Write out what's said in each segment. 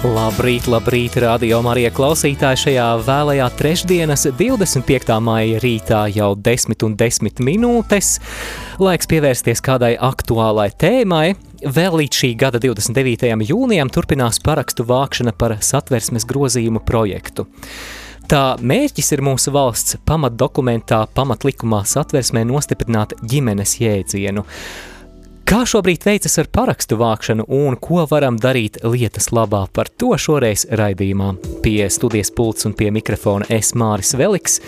Labrīt, labrīt, radio Marija klausītāji šajā vēlajā trešdienas 25. maija rītā jau 10 un 10 minūtes. Laiks pievērsties kādai aktuālai tēmai. Vēl līdz šī gada 29. jūnijam turpinās parakstu vākšana par satversmes grozījumu projektu. Tā mērķis ir mūsu valsts pamatdokumentā, pamatlikumā satversmē nostiprināt ģimenes jēdzienu. Kā šobrīd veicas ar parakstu vākšanu un ko varam darīt lietas labā? Par to šoreiz raidījumā. Pie studijas pults un pie mikrofona es Māris Veliks.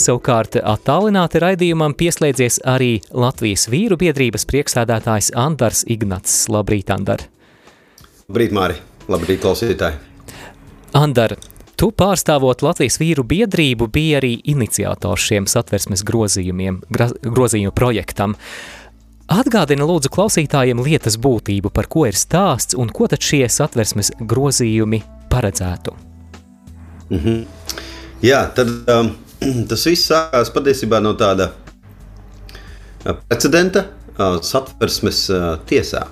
Savukārt attālināti raidījumam pieslēdzies arī Latvijas vīru biedrības priekšsēdētājs Andars Ignats. Labrīt, Andar! Labrīt, Māri! Labrīt, klausītāji! Andar, tu pārstāvot Latvijas vīru biedrību bija arī iniciators šiem satversmes grozījumiem, grozījumu projektam. Atgādina lūdzu klausītājiem lietas būtību, par ko ir stāsts un ko tad šie satversmes grozījumi paredzētu. Mm -hmm. Jā, tad um, tas viss sākās patiesībā no tāda precedenta uh, satversmes uh, tiesā.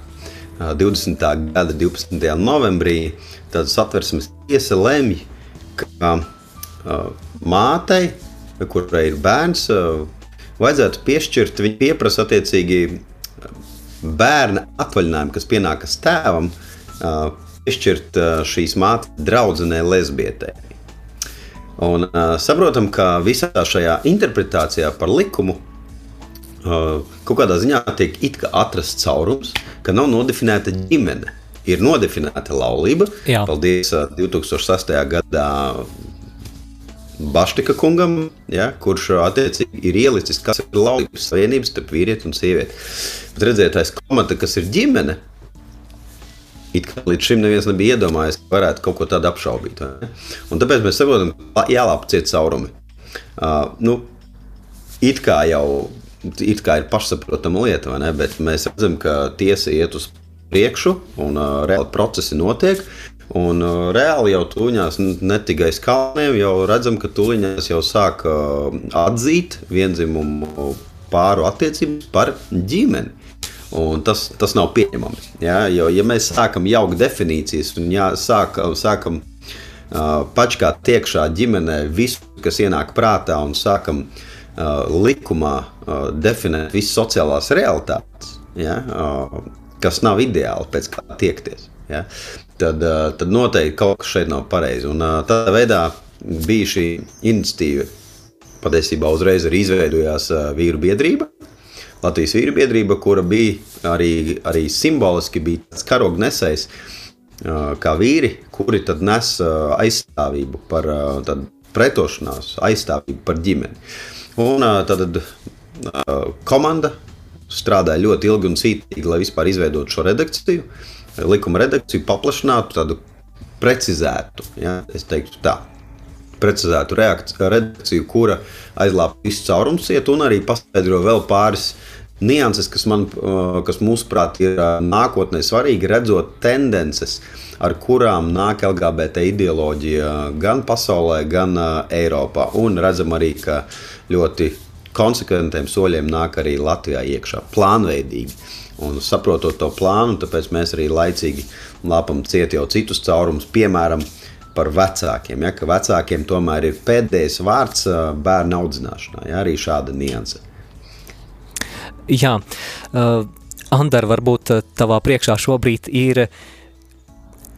Uh, 20. gada 12. novembrī tad satversmes tiesa lemj, ka uh, mātei, kurai ir bērns, uh, vajadzētu piešķirt, viņi pieprasa attiecīgi bērna atvaļinājumu, kas pienākas tēvam, piešķirt šīs mātes draudzenei lesbietei. Un saprotam, ka visā šajā interpretācijā par likumu kaut kādā ziņā tiek atrasts caurums, ka nav nodefinēta ģimene. Ir nodefinēta laulība. Jā. Paldies 2008. gadā Baštika kungam, ja, kurš attiecīgi ir ielicis, kas ir laulības savienības starp vīrieti un sievieti. Bet redziet, aiz komata, kas ir ģimene, it kā līdz šim neviens nebija iedomājies, ka varētu kaut ko tādu apšaubīt. Un tāpēc mēs saprotam, ka jālāp ciet caurumi. Uh, nu, it kā jau it kā ir pašsaprotama lieta, ne? Bet mēs redzam, ka tiesa iet uz priekšu un uh, reāli procesi notiek. Un uh, reāli jau tuņās, ne tikai skalniem, jau redzam, ka tuņās jau sāk uh, atzīt vienzimumu pāru attiecības par ģimeni. Un tas, tas nav pieņemami. Ja? Jo, ja mēs sākam jaukt definīcijas un jā, sāk, sākam uh, pačkāt iekšā ģimenē visu, kas ienāk prātā, un sākam uh, likumā uh, definēt visas sociālās realitātes, ja? uh, kas nav ideāli pēc kā tiekties ja, tad, eh, tad noteikti kaut kas šeit nav pareizi. Un eh, tādā veidā bija šī iniciatīva. Patiesībā uzreiz arī izveidojās eh, vīru biedrība. Latvijas vīru biedrība, kura bija arī, arī simboliski bija tāds karognesējs, kā vīri, kuri tad nes aizstāvību par pretošanās, aizstāvību par ģimeni. Un tad komanda strādāja ļoti ilgi un cītīgi, lai vispār izveidotu šo redakciju likuma redakciju paplašinātu, tādu precizētu, ja, teiktu tā, precizētu redakciju, kura aizlāpa visu caurums iet un arī paskaidro vēl pāris nianses, kas, man, kas mūsuprāt ir nākotnē svarīgi, redzot tendences, ar kurām nāk LGBT ideoloģija gan pasaulē, gan Eiropā. Un redzam arī, ka ļoti konsekventiem soļiem nāk arī Latvijā iekšā, plānveidīgi. Un saprotot to plānu, tāpēc mēs arī laicīgi lāpam ciet jau citus caurumus, piemēram, par vecākiem. Ja, ka vecākiem tomēr ir pēdējais vārds bērnu audzināšanā. Ja, arī šāda nianse. Jā, uh, Andar, varbūt tavā priekšā šobrīd ir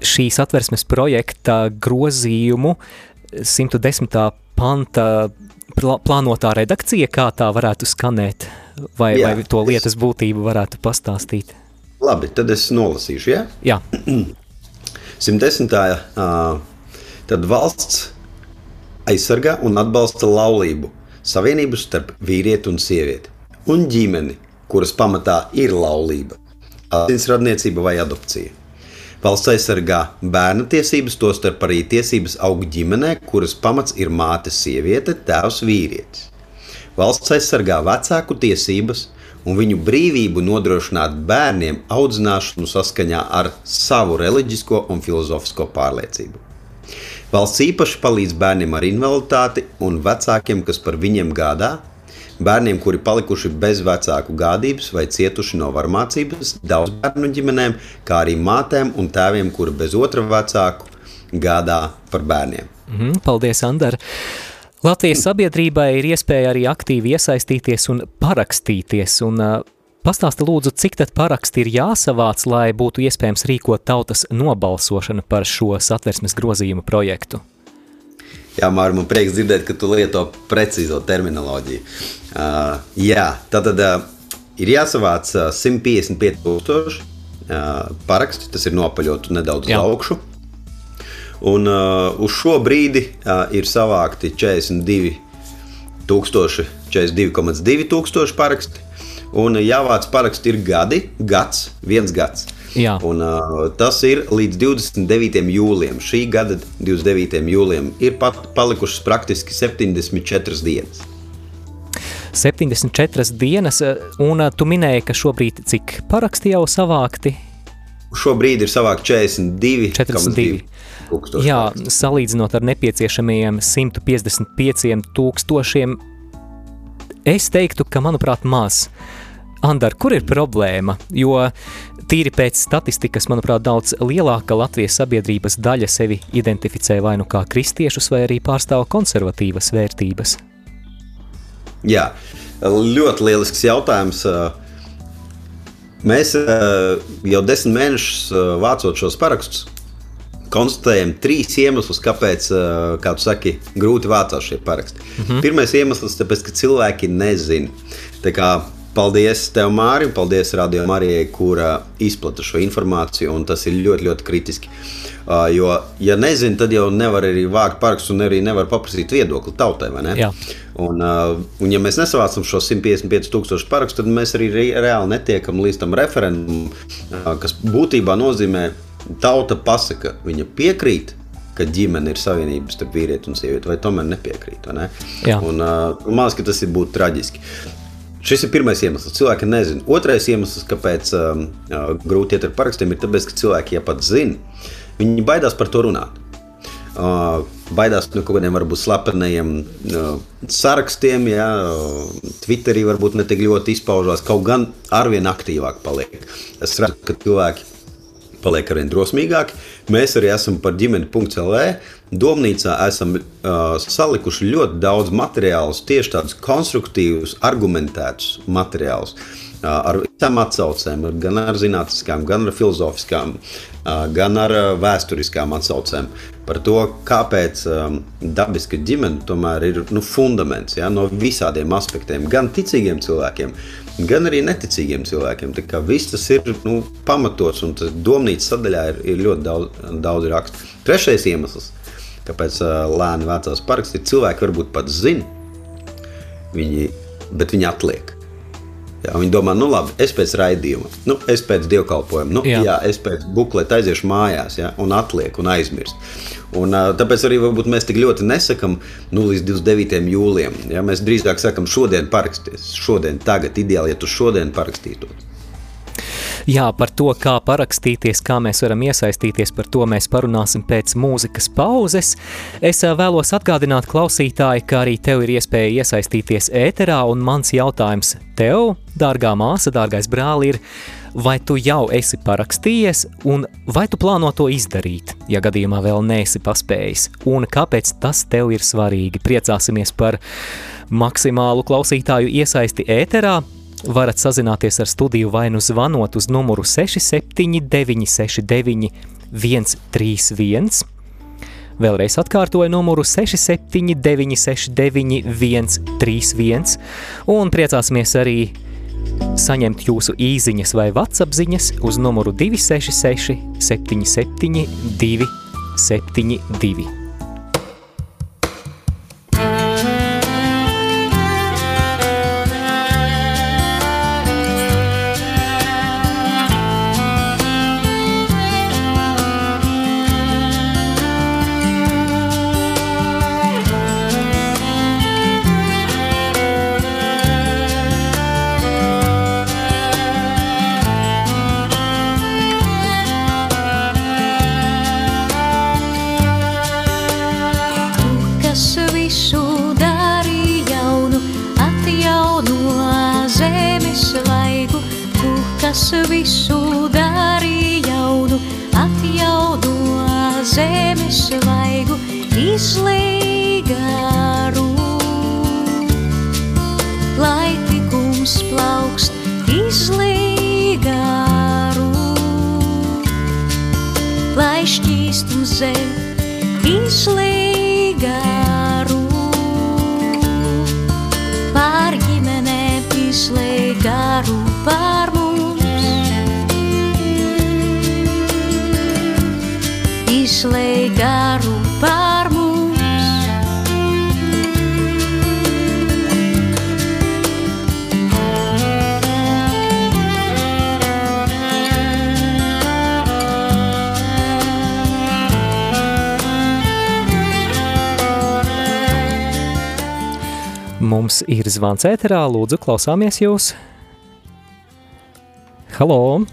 šīs atversmes projekta grozījumu 110. panta plānotā redakcija, kā tā varētu skanēt? vai, jā, vai to lietas es... būtību varētu pastāstīt? Labi, tad es nolasīšu. Ja? Jā, 110. Tad valsts aizsargā un atbalsta laulību, savienību starp vīrieti un sievieti un ģimeni, kuras pamatā ir laulība, asinsradniecība vai adopcija. Valsts aizsargā bērnu tiesības, tostarp arī tiesības augt ģimenē, kuras pamats ir māte, sieviete, tēvs, vīrietis. Valsts aizsargā vecāku tiesības un viņu brīvību nodrošināt bērniem audzināšanu saskaņā ar savu reliģisko un filozofisko pārliecību. Valsts īpaši palīdz bērniem ar invaliditāti un vecākiem, kas par viņiem gādā, Bērniem, kuri palikuši bez vecāku gādības vai cietuši no varmācības, daudz bērnu ģimenēm, kā arī mātēm un tēviem, kuri bez otra vecāku gādā par bērniem. Mm, paldies, Andar! Latvijas sabiedrībai ir iespēja arī aktīvi iesaistīties un parakstīties. Un, uh, Pastāsti lūdzu, cik tad paraksti ir jāsavāc, lai būtu iespējams rīkot tautas nobalsošanu par šo satversmes grozījumu projektu? Jā, Mārtiņ, man prieks dzirdēt, ka tu lieto precīzo terminoloģiju. Uh, jā, tad uh, ir jāsavāc uh, 155,000 uh, parakstu. Tas ir nopaļot nedaudz jā. uz augšu. Un uh, uz šo brīdi uh, ir savākti 42,000, 42,2 tūkstoši paraksti. Un jāvāc paraksti ir gadi, gads, viens gads. Jā. Un, uh, tas ir līdz 29. jūlijam. Šī gada 29. jūlijam ir pat palikušas praktiski 74 dienas. 74 dienas, un tu minēji, ka šobrīd cik paraksti jau savākti? Šobrīd ir savākti 42. 42. Tūkstoši Jā, paraksti. salīdzinot ar nepieciešamajiem 155 tūkstošiem, es teiktu, ka manuprāt maz. Andar, kur ir problēma? Jo tīri pēc statistikas, manuprāt, daudz lielāka Latvijas sabiedrības daļa sevi identificē vai nu kā kristiešus, vai arī pārstāv konservatīvas vērtības. Jā, ļoti lielisks jautājums. Mēs jau desmit mēnešus vācot šos parakstus, konstatējam trīs iemeslus, kāpēc, kā tu saki, grūti vācās šie paraksti. Mm -hmm. Pirmais iemesls tas, ka cilvēki nezina. Paldies tev, Mārija, paldies Radio Marijai, kura izplata šo informāciju, un tas ir ļoti, ļoti kritiski. Uh, jo, ja nezinu, tad jau nevar arī vākt parakstus un arī nevar paprasīt viedokli tautai. Un, uh, un, ja mēs nesavācam šo 155,000 parakstu, tad mēs arī re reāli netiekam līdz tam referendumam, uh, kas būtībā nozīmē, tauta pasaka, viņa piekrīt ka ģimene ir savienība starp vīrieti un sievieti, vai tomēr nepiekrīt. Ne? Un, uh, man liekas, ka tas ir būtu traģiski. Šis ir pirmais iemesls. Cilvēki nezina. Otrais iemesls, kāpēc um, uh, grūti iet ar parakstiem, ir tas, ka cilvēki, ja pat zina, viņi baidās par to runāt. Uh, baidās no kaut kādiem varbūt slepeniem uh, sarakstiem, ja uh, Twitterī varbūt ne tik ļoti izpaužās, kaut gan arvien aktīvāk paliek. Es redzu, ka cilvēki paliek arvien drosmīgāki. Mēs arī esam par ģimeni.lv Domnīcā esam uh, salikuši ļoti daudz materiālus, tieši tādus konstruktīvus, argumentētus materiālus. Uh, ar visām atsaucēm, gan ar zinātniskām, gan ar filozofiskām, uh, gan ar uh, vēsturiskām atsaucēm par to, kāpēc um, dabiska ģimene tomēr ir nu, fundaments ja, no visādiem aspektiem, gan ticīgiem cilvēkiem, gan arī neticīgiem cilvēkiem. Tā kā viss tas ir nu, pamatots un tas domnīcas sadaļā ir, ir ļoti daudz, daudz rakstu. Trešais iemesls kāpēc lēni vācās parakstīt. Cilvēki varbūt pat zina, viņi, bet viņi atliek. Jā, viņi domā, nu labi, es pēc raidījuma, nu, es pēc dievkalpojuma, nu, jā. Jā, es pēc bukleta aiziešu mājās, jā, un atlieku un aizmirst. Un, tāpēc arī mēs tik ļoti nesakām, nu, līdz 29. jūlijam. Ja, mēs drīzāk sakām, šodien parakstīties, šodien, tagad, ideāli, ja tu šodien parakstītos. Jā, par to, kā parakstīties, kā mēs varam iesaistīties, par to mēs parunāsim pēc mūzikas pauzes. Es vēlos atgādināt klausītāji, ka arī tev ir iespēja iesaistīties ēterā, un mans jautājums tev, dārgā māsa, dārgais brāli, ir, vai tu jau esi parakstījies, un vai tu plāno to izdarīt, ja gadījumā vēl neesi paspējis, un kāpēc tas tev ir svarīgi. Priecāsimies par maksimālu klausītāju iesaisti ēterā, varat sazināties ar studiju vai nu zvanot uz numuru 67969 131. Vēlreiz atkārtoju numuru 67969 131 un priecāsimies arī saņemt jūsu īziņas vai WhatsApp ziņas uz numuru 266 77 272. Izlīgaru pār mums. Mums ir zvans ēterā, lūdzu, klausāmies jūs. Halo!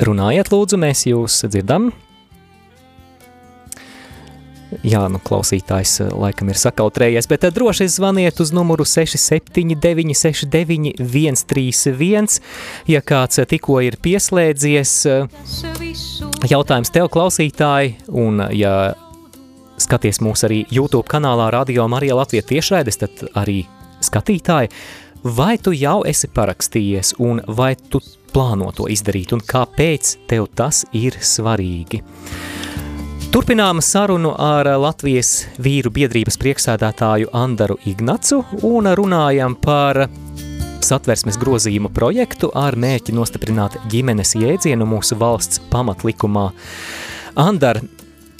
Runājiet, lūdzu, mēs jūs dzirdam. Jā, nu, klausītājs eh, laikam ir sakautrējies, bet tad droši zvaniet uz numuru 679 69 131, ja kāds tikko ir pieslēdzies. eh, Jautājums tev, klausītāji, un ja skaties mūs arī YouTube kanālā Radio Marija Latvija tiešraides, tad arī skatītāji, vai tu jau esi parakstījies un vai tu plāno to izdarīt un kāpēc tev tas ir svarīgi? Turpinām sarunu ar Latvijas vīru biedrības priekšsēdētāju Andaru Ignacu un runājam par satversmes grozījumu projektu ar mērķi nostiprināt ģimenes jēdzienu mūsu valsts pamatlikumā. Andar,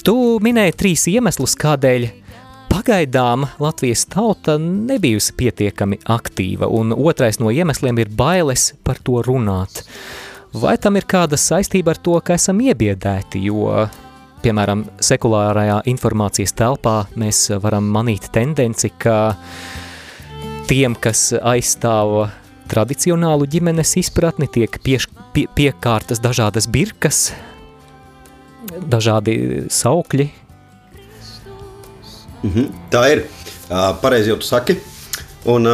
tu minēji trīs iemeslus, kādēļ pagaidām Latvijas tauta nebijusi pietiekami aktīva, un otrais no iemesliem ir bailes par to runāt. Vai tam ir kāda saistība ar to, ka esam iebiedēti, jo piemēram, sekulārajā informācijas telpā mēs varam manīt tendenci, ka tiem, kas aizstāv tradicionālu ģimenes izpratni, tiek pieš, pie, piekārtas dažādas birkas, dažādi saukļi. Mhm, tā ir. Pareizi jau tu saki. Un,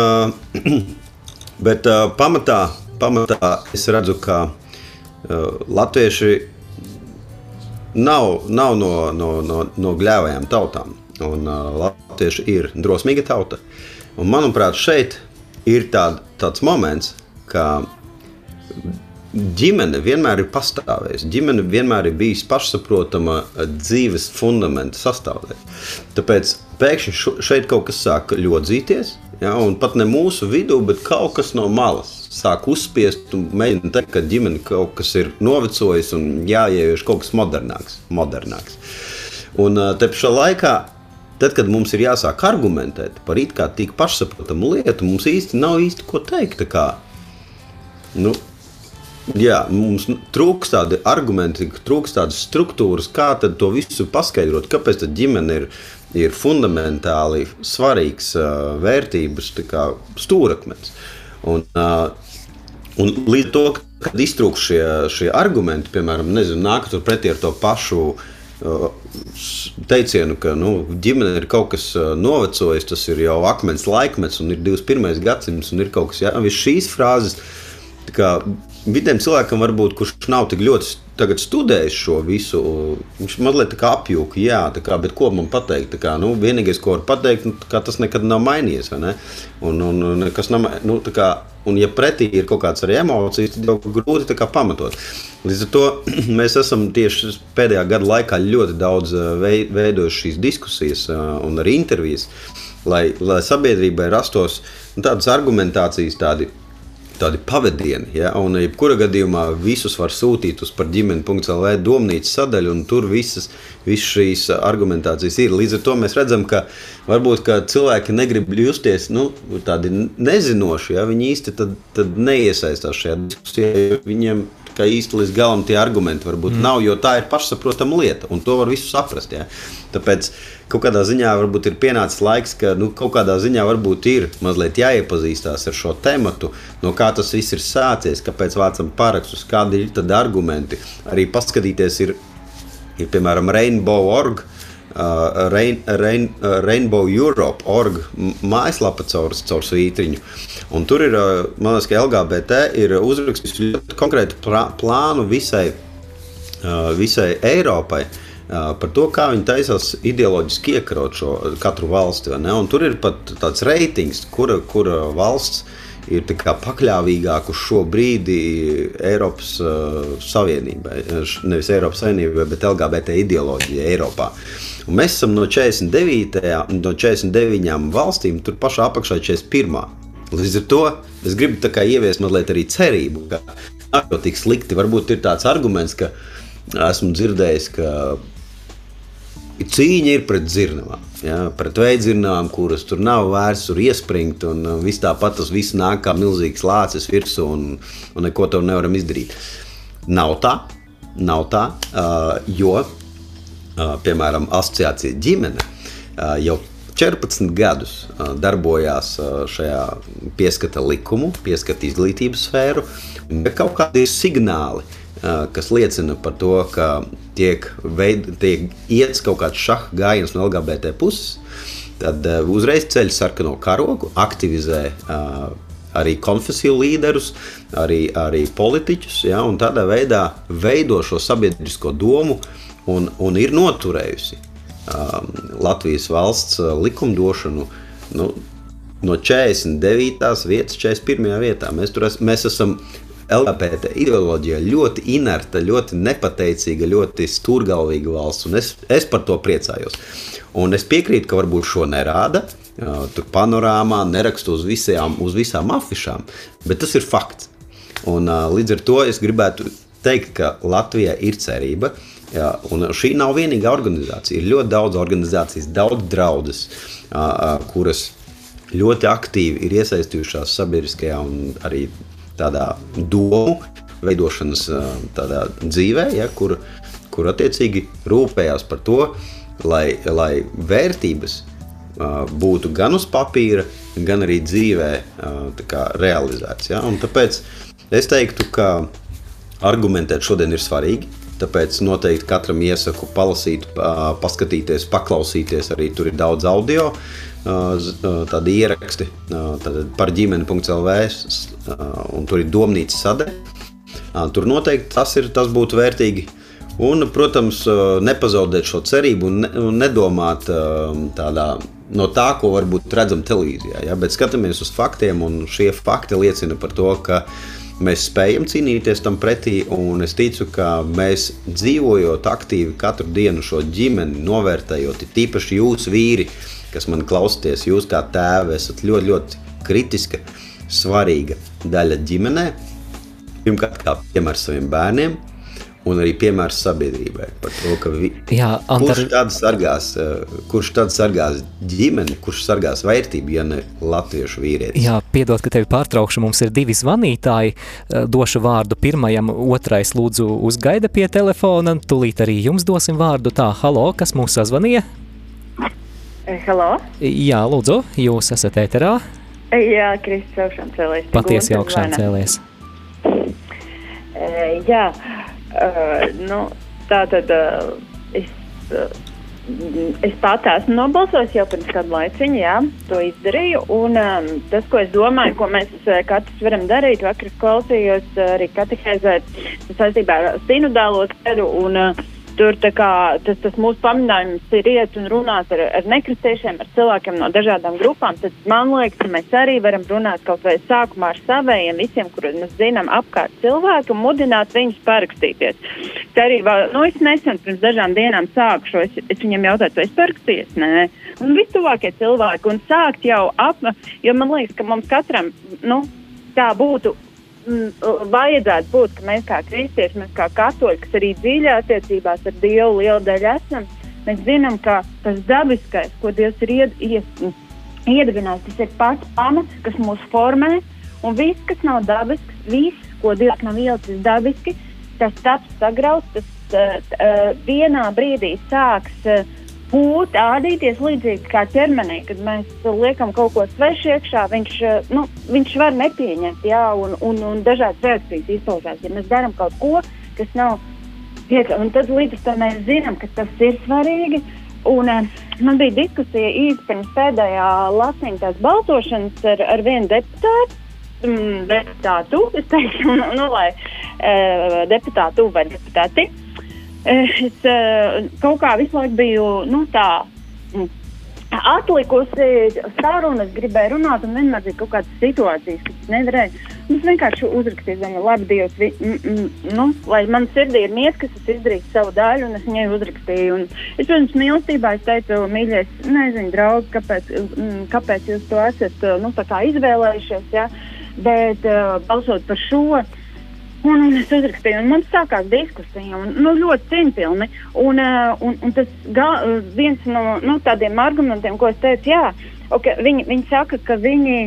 bet pamatā, pamatā es redzu, ka latvieši nav, nav no, no, no, no gļēvajām tautām. Un, latvieši ir drosmīga tauta. Un, manuprāt, šeit ir tād, tāds moments, ka ģimene vienmēr ir pastāvējusi. Ģimene vienmēr ir bijusi pašsaprotama dzīves fundamenta sastāvdaļa. Tāpēc pēkšņi šeit kaut kas sāk ļodzīties. Ja, un pat ne mūsu vidū, bet kaut kas no malas sāk uzspiest un mēģina teikt, ka ģimene kaut kas ir novecojis un jāievieš kaut kas modernāks. modernāks. Un te pašā laikā, tad, kad mums ir jāsāk argumentēt par it kā tik pašsaprotamu lietu, mums īsti nav īsti ko teikt. Kā, nu, Jā, mums trūkst tādi argumenti, trūkst tādas struktūras, kā to visu paskaidrot. Kāpēc ģimene ir, ir fundamentāli svarīgs uh, vērtības stūrakmens. Un, uh, un līdz to, kad iztrūkst šie, šie argumenti, piemēram, nezinu, nāk pretī ar to pašu uh, teicienu, ka nu, ģimene ir kaut kas novecojis, tas ir jau akmens laikmets un ir 21. gadsimts un ir kaut kas, jā, visas šīs frāzes. Kā, vidējam cilvēkam, varbūt, kurš nav tik ļoti studējis šo visu, viņš mazliet apjūka, jā, kā, bet ko man pateikt? Kā, nu, vienīgais, ko var pateikt, nu, kā, tas nekad nav mainījies. Ne? Un, un, un, nav, nu, kā, un, ja pretī ir kaut kādas arī emocijas, tad jau grūti kā, pamatot. Līdz ar to mēs esam tieši pēdējā gada laikā ļoti daudz veidojuši šīs diskusijas un arī intervijas, lai, lai sabiedrībai rastos nu, tādas argumentācijas, tādi tādi pavadieni. Ja? Un, jebkurā gadījumā, visus var sūtīt uz par ģimeni.CLV domnīcas sadaļu, un tur visas, visas šīs argumentācijas ir. Līdz ar to mēs redzam, ka varbūt ka cilvēki negrib justies nu, tādi nezinoši. Ja? Viņi īsti tad, tad neiesaistās šajā diskusijā. Viņiem ka īsti līdz galam tie argumenti varbūt mm. nav, jo tā ir pašsaprotama lieta, un to var visu saprast. Ja? Tāpēc kaut kādā ziņā varbūt ir pienācis laiks, ka nu, kaut kādā ziņā varbūt ir mazliet jāiepazīstās ar šo tematu, no kā tas viss ir sācies, kāpēc vācam parakstus, kādi ir tad argumenti. Arī paskatīties, ir, ir piemēram Rainbow.org. uh, Rain, Rain, uh, Rainbow Europe org mājaslapa caur, caur svītriņu. Un tur ir, uh, man liekas, ka LGBT ir uzrakstījis ļoti konkrētu plā, plānu visai, uh, visai Eiropai. Uh, par to, kā viņi taisās ideoloģiski iekarot šo katru valsti. Tur ir pat tāds reitings, kura, kura valsts ir pakļāvīgāka uz šo brīdi Eiropas uh, Savienībai. Nevis Eiropas Savienībai, bet LGBT ideoloģijai Eiropā. Un mēs esam no 49, no 49 valstīm, tur pašā apakšā 41. Līdz ar to es gribu ieviest mazliet arī cerību, ka nav jau tik slikti. Varbūt ir tāds arguments, ka esmu dzirdējis, ka cīņa ir pret dzirnavām. Ja, pret veidzirnām, kuras tur nav vērts, tur iespringt, un viss tāpat tas viss nāk kā milzīgs lācis virsū, un, un neko tur nevaram izdarīt. Nav tā, nav tā, jo, piemēram, asociācija ģimene uh, jau 14 gadus uh, darbojās uh, šajā pieskata likumu, pieskata izglītības sfēru, ir kaut kādi signāli, kas liecina par to, ka tiek, veid, tiek iets kaut kāds šaha gājiens no LGBT puses, tad uzreiz ceļ sarkano karogu, aktivizē arī konfesiju līderus, arī, arī politiķus, ja, un tādā veidā veido šo sabiedrisko domu un, un ir noturējusi um, Latvijas valsts likumdošanu. Nu, No 49. vietas, 41. vietā. Mēs, es, mēs esam LGBT ideoloģija ļoti inerta, ļoti nepateicīga, ļoti stūrgalvīga valsts. Es, es par to priecājos. Un es piekrītu, ka varbūt šo nerāda. Tur panorāmā nerakstu uz visām, uz visām afišām, bet tas ir fakts. Un, līdz ar to es gribētu teikt, ka Latvijā ir cerība. Jā, un šī nav vienīgā organizācija. Ir ļoti daudz organizācijas, daudz draudzes, kuras ļoti aktīvi ir iesaistījušās sabiedriskajā un arī tādā domu veidošanas tādā dzīvē, ja, kur, kur attiecīgi rūpējās par to, lai, lai vērtības būtu gan uz papīra, gan arī dzīvē kā, realizētas. Ja? Un tāpēc es teiktu, ka argumentēt šodien ir svarīgi. Tāpēc noteikti katram iesaku palasīt, paskatīties, paklausīties. Arī tur ir daudz audio. Uh, tādi ieraksti par ģimeni.lv, tur ir domnīca sadaļa. Tur noteikti tas, ir, tas būtu vērtīgi. Un, protams, nepazaudēt šo cerību un, ne, un nedomāt tādā, no tā, ko varbūt redzam televīzijā. Ja? Bet skatāmies uz faktiem, un šie fakti liecina par to, ka mēs spējam cīnīties tam pretī. Es ticu, ka mēs dzīvojot aktīvi katru dienu šo ģimeni, novērtējot, tīpaši jūs vīri, kas man klausāties, jūs kā tēvi esat ļoti, ļoti kritiska, svarīga daļa ģimenē. Pirmkārt, kā piemērs saviem bērniem, un arī piemērs sabiedrībai par to, ka vi... Jā, Antar... kurš tad sargās, eh, kurš tad sargās ģimeni, kurš sargās vērtību, ja ne latviešu vīrietis. Jā, piedod, ka tevi pārtraukšu, mums ir divi zvanītāji, eh, došu vārdu pirmajam, otrais lūdzu uzgaida pie telefona, tūlīt arī jums dosim vārdu. Tā, halo, kas mūs sazvanīja? Eh, hello? Jā, lūdzu, jūs esat ēterā? Jā, Kristis augšām cēlēs. Patiesi augšām cēlēs. Jā, uh, nu, tā tad uh, es, uh, es pat esmu nobalsojis jau pirms kādu laiciņu, jā, to izdarīju. Un um, tas, ko es domāju, ko mēs katrs varam darīt, vakar klausījos arī katehēzēt saistībā ar sinodālo ceļu un uh, Tur kā, tas, tas mūsu pamidinājums ir iet un runāt ar, ar nekristiešiem, ar cilvēkiem no dažādām grupām. Tad man liekas, ka mēs arī varam runāt kaut vai sākumā ar saviem, visiem, kurus mēs zinām apkārt cilvēku, un mudināt viņus parakstīties. Tā arī, nu, es nesen pirms dažām dienām sāku šo, es, es viņam jautāju, vai es parakstījies, nē. Un vistuvākie cilvēki, un sākt jau ap, jo man liekas, ka mums katram, nu, tā būtu vajadzētu būt, ka mēs kā kristieši, mēs kā katoļi, kas arī dziļā attiecībās ar Dievu lielu daļu esam, mēs zinām, ka tas dabiskais, ko Dievs ir ied, ied, iedibinājis, tas ir pats pamats, kas mūs formē, un viss, kas nav dabisks, viss, ko Dievs nav ielicis dabiski, tas taps sagrauts, tas uh, uh, vienā brīdī sāks uh, būt, ādīties līdzīgi kā ķermenī, kad mēs liekam kaut ko svešu iekšā, viņš, eh, nu, viņš var nepieņemt, jā, un, un, un dažādas reakcijas izpaužās. Ja mēs darām kaut ko, kas nav pietiekami, tad līdz tam mēs zinām, ka tas ir svarīgi. un uh, man bija diskusija īsi pirms pēdējā lasījuma tās balsošanas ar, ar vienu deputātu. Mm, deputātu, es teiktu, nu, nu, lai uh, deputātu vai deputāti. Uh, es uh, kaut kā visu laiku biju nu, tā. Mm, atlikusi saruna, es gribēju runāt, un vienmēr bija kaut kādas situācijas, kas nevarēja. Es vienkārši uzrakstīju, domāju, labi, Dievs, vi, m, m, nu, lai man sirdī ir miegs, kas es izdarīju savu daļu, un es viņai uzrakstīju. Un es, protams, mīlestībā es teicu, mīļais, nezinu, draugs, kāpēc, m, kāpēc jūs to esat nu, izvēlējušies, ja? bet uh, balsot par šo. Un, un es uzrakstīju, un man sākās diskusija, un, nu, ļoti cieņpilni. Un, uh, un, un tas ga, viens no nu, tādiem argumentiem, ko es teicu, jā, okay, viņi, viņi saka, ka viņi.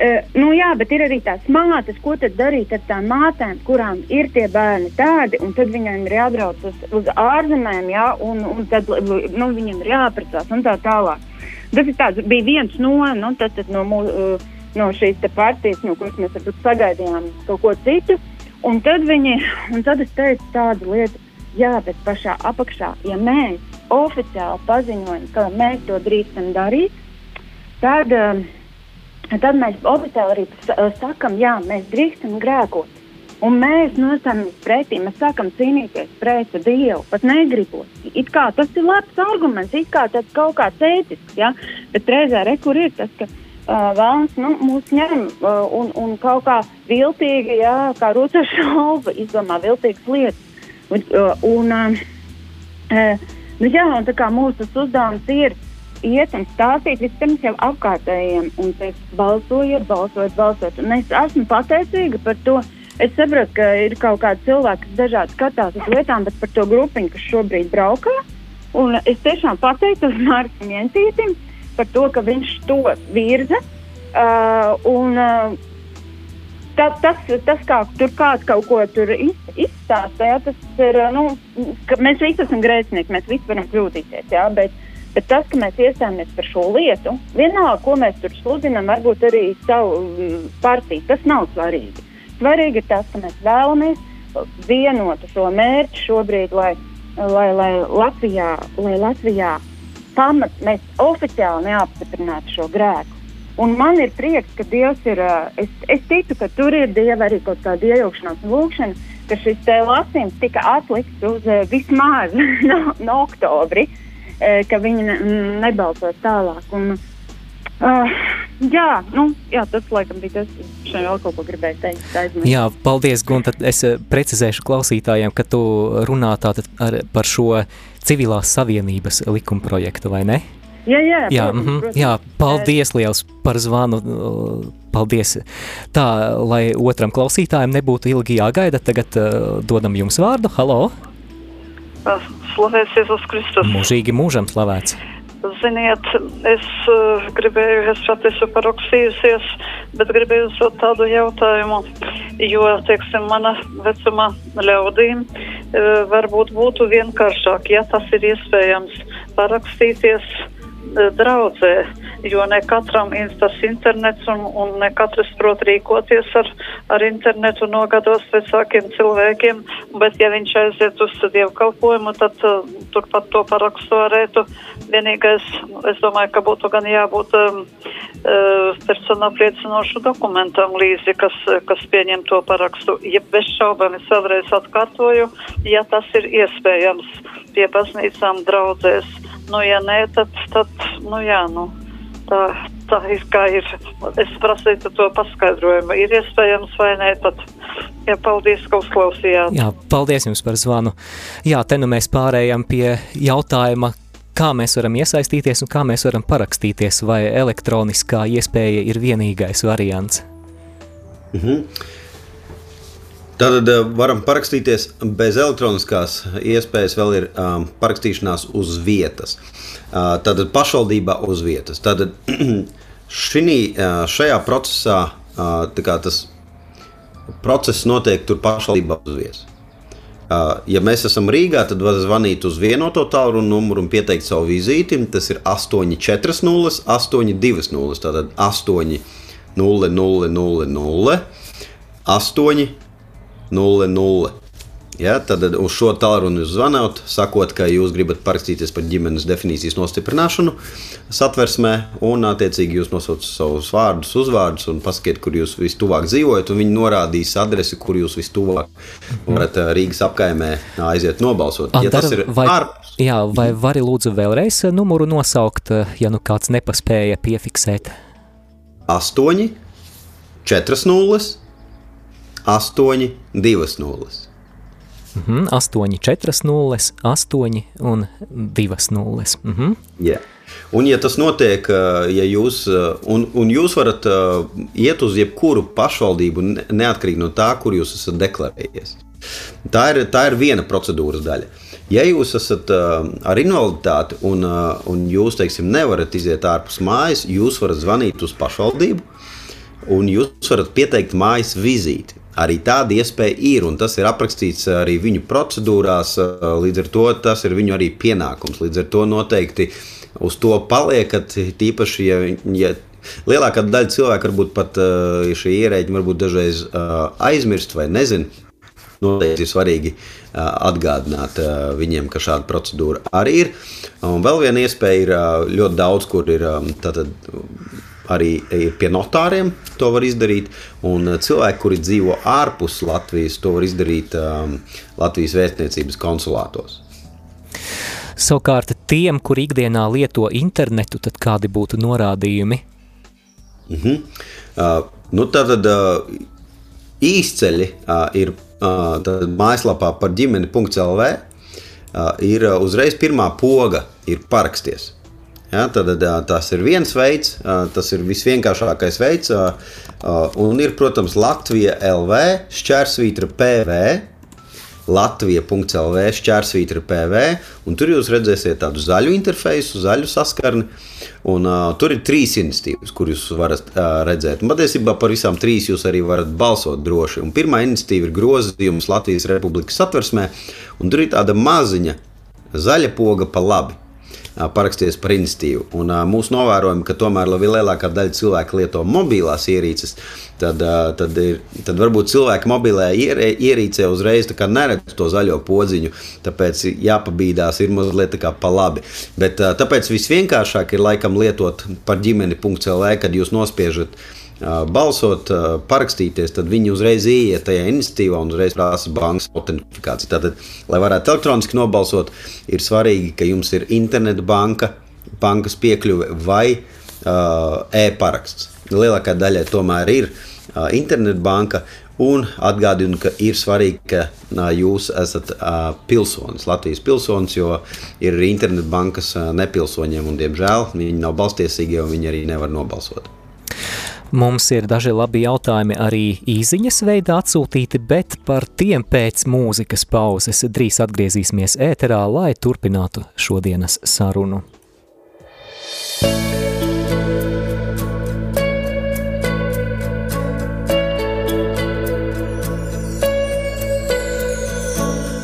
Uh, nu, jā, bet ir arī tās mātes, ko tad darīt ar tām mātēm, kurām ir tie bērni tādi, un tad viņiem ir jābrauc uz, uz ārzemēm, jā, un, un tad nu, viņiem ir jāaprecās un tā tālāk. Tas tāds, bija viens no, nu, tas, tas no, mūsu, no šīs partijas, no kuras mēs sagaidījām kaut ko citu. Un tad, viņi, un tad es teicu tādu lietu, jā, bet pašā apakšā, ja mēs oficiāli paziņojam, ka mēs to drīkstam darīt, tad, um, tad mēs oficiāli arī uh, sakam, jā, mēs drīkstam grēkot. Un mēs nostājamies pretī, mēs sākam cīnīties pret Dievu, pat negribot. It kā tas ir labs arguments, it kā tas kaut kā tētisks, ja? bet reizē re, kur ir tas, ka uh, vēlams nu, mūs ņem uh, un, un kaut kā viltīgi, jā, kā rūta šauba, izdomā viltīgas lietas. Un, uh, un, uh, nu, jā, un tā kā mūsu uzdevums ir iet un stāstīt vispirms jau apkārtējiem un teikt, balsojiet, balsojiet, balsojiet. Un es esmu pateicīga par to. Es saprotu, ka ir kaut kādi cilvēki, kas dažādi skatās uz lietām, bet par to grupiņu, kas šobrīd braukā. Un es tiešām pateicos Mārcis Jentītim, uh, par to, ka viņš to virza. Uh, un, uh, ta, tas, tas, kā tur kāds kaut ko iz, izstāsta, ja, tas ir, uh, nu, mēs visi esam grēcinieki, mēs visi varam kļūdīties, ja, bet, bet tas, ka mēs iestājamies par šo lietu, vienalga, ko mēs tur sludinam, varbūt arī savu mm, partiju, tas nav svarīgi. Svarīgi ir tas, ka mēs vēlamies vienotu šo mērķi šobrīd, lai, lai, lai Latvijā, lai Latvijā pamat, mēs oficiāli neapstiprinātu šo grēku. Un man ir prieks, ka Dievs ir. Es, es ticu, ka tur ir Dieva arī kaut kāda iejaukšanās lūkšana, ka šis lasījums tika atlikts uz vismaz no, no oktobra, ka viņi ne, nebalsos tālāk. Un, Uh, jā, nu, jā, tas laikam bija tas, kas man vēl kaut ko gribēja teikt. Aizmirst. Jā, paldies, Gunta. Es precizēšu klausītājiem, ka tu runā tātad ar, par šo civilās savienības likuma projektu, vai ne? Jā, jā, jā, protams, mm -hmm, protams. jā paldies liels par zvanu. Paldies. Tā, lai otram klausītājam nebūtu ilgi jāgaida, tagad uh, dodam jums vārdu. Halo! Slavēts Jēzus Kristus! Mūžīgi mūžam slavēts! Ziniet, es uh, gribēju, es pat esmu parakstījusies, bet gribēju uzdot tādu jautājumu, jo, teiksim, mana vecuma ļaudīm uh, varbūt būtu vienkāršāk, ja tas ir iespējams parakstīties uh, draudzē jo ne katram ir tas internets un, un ne katrs prot rīkoties ar, ar internetu nogados vecākiem cilvēkiem, bet ja viņš aiziet uz dievkalpojumu, tad uh, turpat to parakstu varētu. Vienīgais, es domāju, ka būtu gan jābūt um, uh, personu apliecinošu dokumentam līdzi, kas, kas pieņem to parakstu. Ja bez šaubām es vēlreiz atkārtoju, ja tas ir iespējams pie baznīcām draudzēs. Nu, ja nē, tad, tad nu jā, nu, tā, tā ir kā ir. Es prasīju to paskaidrojumu. Ir iespējams vai nē, tad jā, paldies, ka uzklausījāt. Jā, paldies jums par zvanu. Jā, te nu mēs pārējām pie jautājuma, kā mēs varam iesaistīties un kā mēs varam parakstīties, vai elektroniskā iespēja ir vienīgais variants. Mhm. Tātad varam parakstīties bez elektroniskās iespējas, vēl ir um, parakstīšanās uz vietas. Uh, tātad pašvaldībā uz vietas. Tātad šinī, uh, šajā procesā uh, tas process notiek tur pašvaldībā uz vietas. Uh, ja mēs esam Rīgā, tad var zvanīt uz vienoto tālruni numuru un pieteikt savu vizīti. Tas ir 840, 820, tātad 8, 0, 0, 0, 0, 8, 0, 0. Ja, tad uz šo tālruni jūs zvanāt, sakot, ka jūs gribat parakstīties par ģimenes definīcijas nostiprināšanu satversmē, un attiecīgi jūs nosaucat savus vārdus, uzvārdus un pasakiet, kur jūs vistuvāk dzīvojat, un viņi norādīs adresi, kur jūs vistuvāk varat eh, Rīgas apkaimē aiziet nobalsot. Ja Andara, tas ir vai, ārpus, jā, vai vari lūdzu vēlreiz numuru nosaukt, ja nu kāds nepaspēja piefiksēt? 8, 4 nulles, 8, 2 nulles. Mhm, 8, 4 nulles, 8 un 2 nulles. Mhm. Yeah. Un, ja tas notiek, eh, ja jūs, eh, un, un jūs varat uh, iet uz jebkuru pašvaldību, ne- neatkarīgi no tā, kur jūs esat deklarējies. Tā ir, tā ir viena procedūras daļa. Ja jūs esat ar invaliditāti un, un jūs teiksim, nevarat iziet ārpus mājas, jūs varat zvanīt uz pašvaldību un jūs varat pieteikt mājas vizīti. Arī tāda iespēja ir, un tas ir aprakstīts arī viņu procedūrās. Līdz ar to tas ir viņu arī pienākums. Līdz ar to noteikti uz to paliekat. Tīpaši, ja, ja lielākā daļa cilvēku varbūt pat šie ierēģi varbūt dažreiz aizmirst vai nezina. Noteikti ir svarīgi atgādināt viņiem, ka šāda procedūra arī ir. Un vēl viena iespēja ir ļoti daudz, kur ir tātad, arī ir pie notāriem. To var izdarīt. Un eh, cilvēki, kuri dzīvo ārpus Latvijas, to var izdarīt um, Latvijas vēstniecības konsulātos. Savukārt tiem, kur ikdienā lieto internetu, tad kādi būtu norādījumi? Mhm. Uh, nu, tātad uh, īsceļi uh, ir uh, tad mājaslapā par ģimeni.lv. Uh, ir uh, uzreiz pirmā poga, ir paraksties. Ja, tad, tas ir viens veids, tas ir visvienkāršākais veids. Un ir, protams, Latvija LV, šķērsvītra PV, Latvija.CLV, šķērsvītra PV, un tur jūs redzēsiet tādu zaļu interfeisu, zaļu saskarni. Un, uh, tur ir trīs iniciatīvas, kuras jūs varat uh, redzēt. Un patiesībā par visām trīs jūs arī varat balsot droši. Un pirmā iniciatīva ir grozījums Latvijas Republikas satversmē, un tur ir tāda maziņa zaļa poga pa labi. Paraksties par iniciatīvu. Un, mūsu novērojumi, ka tomēr lielākā daļa cilvēku lieto mobilās ierīces, tad, tad, ir, tad varbūt cilvēki mobilē ierīcē uzreiz neredz to zaļo podziņu. Tāpēc jāpabīdās, ir mazliet pa labi. Bet, tāpēc visvienkāršāk ir laikam lietot par ģimeni.cl, kad jūs nospiežat balsot, parakstīties, tad viņi uzreiz ieiet tajā iniciatīvā un uzreiz prasa bankas autentifikāciju. Tātad, lai varētu elektroniski nobalsot, ir svarīgi, ka jums ir interneta banka, bankas piekļuve vai uh, e-paraksts. Lielākā daļa tomēr ir uh, interneta banka. Un atgādinu, ka ir svarīgi, ka uh, jūs esat uh, pilsonis, Latvijas pilsonis, jo ir internetbankas uh, nepilsoņiem, un, diemžēl, viņi nav balstiesīgi, jo viņi arī nevar nobalsot. Mums ir daži labi jautājumi arī īsiņas veidā atsūtīti, bet par tiem pēc mūzikas pauzes drīz atgriezīsimies ēterā, lai turpinātu šodienas sarunu.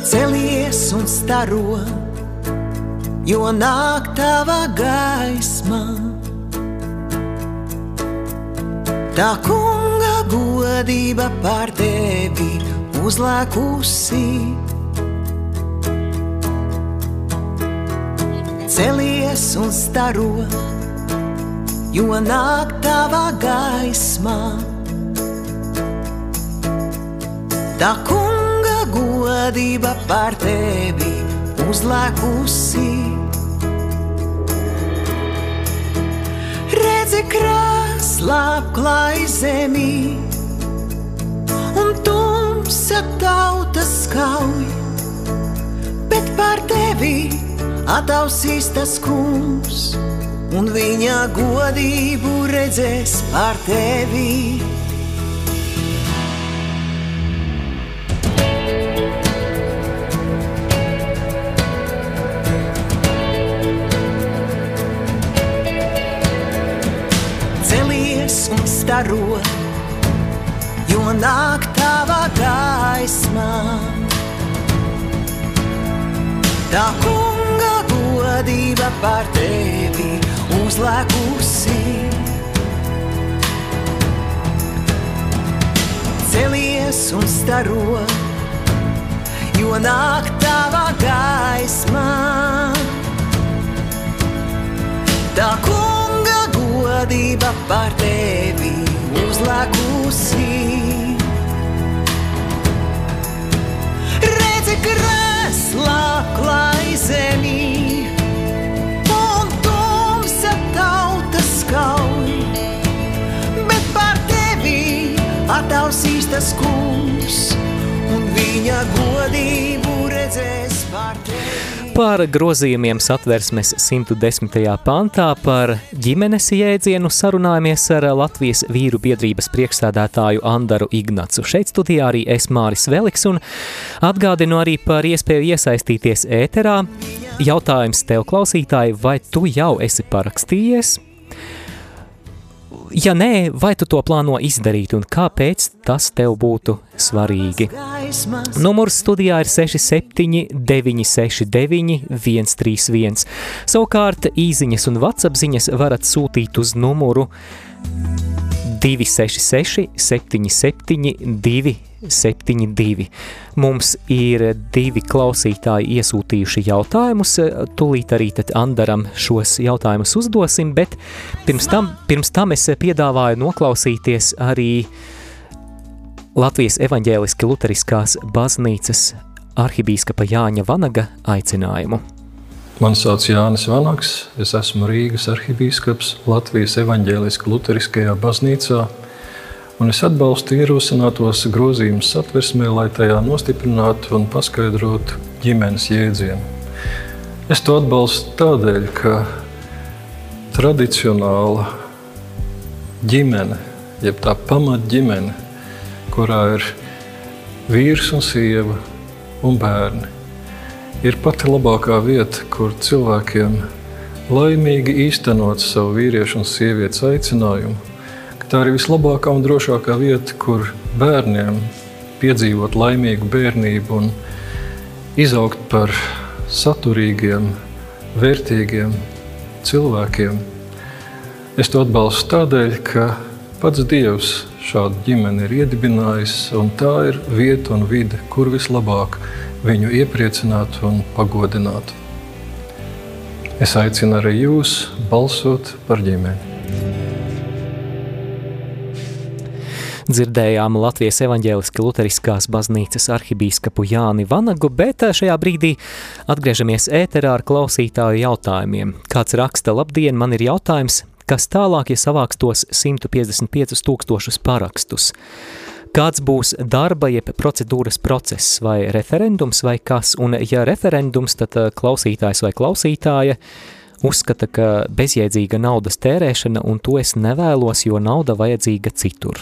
Celies un staro, jo nāk tava gaisma. Tā kunga godība pār tevi uzlēkusi. Celies un staro, jo nāk tava gaisma. Tā kunga godība pār tevi uzlēkusi. Krāslā apklāj zemi, un tumsa tautas skauj, bet pār tevi atausīs tas kungs, un viņa godību redzēs pār tevi. Staro, jo nāk tava gaisma. Tā kunga godība pār tevi uzlēkusi. Celies un staro, jo nāk tava gaisma. Tā kunga godība par tevi uzlēkusi. Redzi, krēslā klāj zemī, un tumsa tautas kauj, bet par tevi atausīs tas kungs, un viņa godību redzēs par tevi. Par grozījumiem satversmes 110. pantā par ģimenes jēdzienu sarunājamies ar Latvijas vīru biedrības priekšsēdētāju Andaru Ignacu. Šeit studijā arī es Māris Veliks un atgādinu arī par iespēju iesaistīties ēterā. Jautājums tev klausītāji, vai tu jau esi parakstījies? Ja nē, vai tu to plāno izdarīt un kāpēc tas tev būtu svarīgi? Numurs studijā ir 67 969 131. Savukārt īziņas un WhatsApp ziņas varat sūtīt uz numuru 266 77 272. Mums ir divi klausītāji iesūtījuši jautājumus. Tūlīt arī Andaram šos jautājumus uzdosim, bet pirms tam, pirms tam es piedāvāju noklausīties arī Latvijas evaņģēliski luteriskās baznīcas arhibīskapa Jāņa Vanaga aicinājumu. Mani sauc Jānis Vanaks, es esmu Rīgas arhibīskaps Latvijas evaņģēliskajā luteriskajā baznīcā, un es atbalstu ierosinātos grozījumus satversmē, lai tajā nostiprinātu un paskaidrotu ģimenes jēdzienu. Es to atbalstu tādēļ, ka tradicionāla ģimene, jeb tā pamatģimene, kurā ir vīrs un sieva un bērni, ir pati labākā vieta, kur cilvēkiem laimīgi īstenot savu vīriešu un sievietes aicinājumu. Tā ir vislabākā un drošākā vieta, kur bērniem piedzīvot laimīgu bērnību un izaugt par saturīgiem, vērtīgiem cilvēkiem. Es to atbalstu tādēļ, ka pats Dievs šādu ģimeni ir iedibinājis, un tā ir vieta un vide, kur vislabāk viņu iepriecināt un pagodināt. Es aicinu arī jūs balsot par ģimeni. Dzirdējām Latvijas evaņģēliski luteriskās baznīcas arhibīskapu Jāni Vanagu, bet šajā brīdī atgriežamies ēterā ar klausītāju jautājumiem. Kāds raksta, labdien, man ir jautājums, kas tālāk, ja savāks tos 155 tūkstošus parakstus? Kāds būs darba, jeb procedūras process, vai referendums, vai kas? Un, ja referendums, tad klausītājs vai klausītāja uzskata, ka bezjēdzīga naudas tērēšana, un to es nevēlos, jo nauda vajadzīga citur.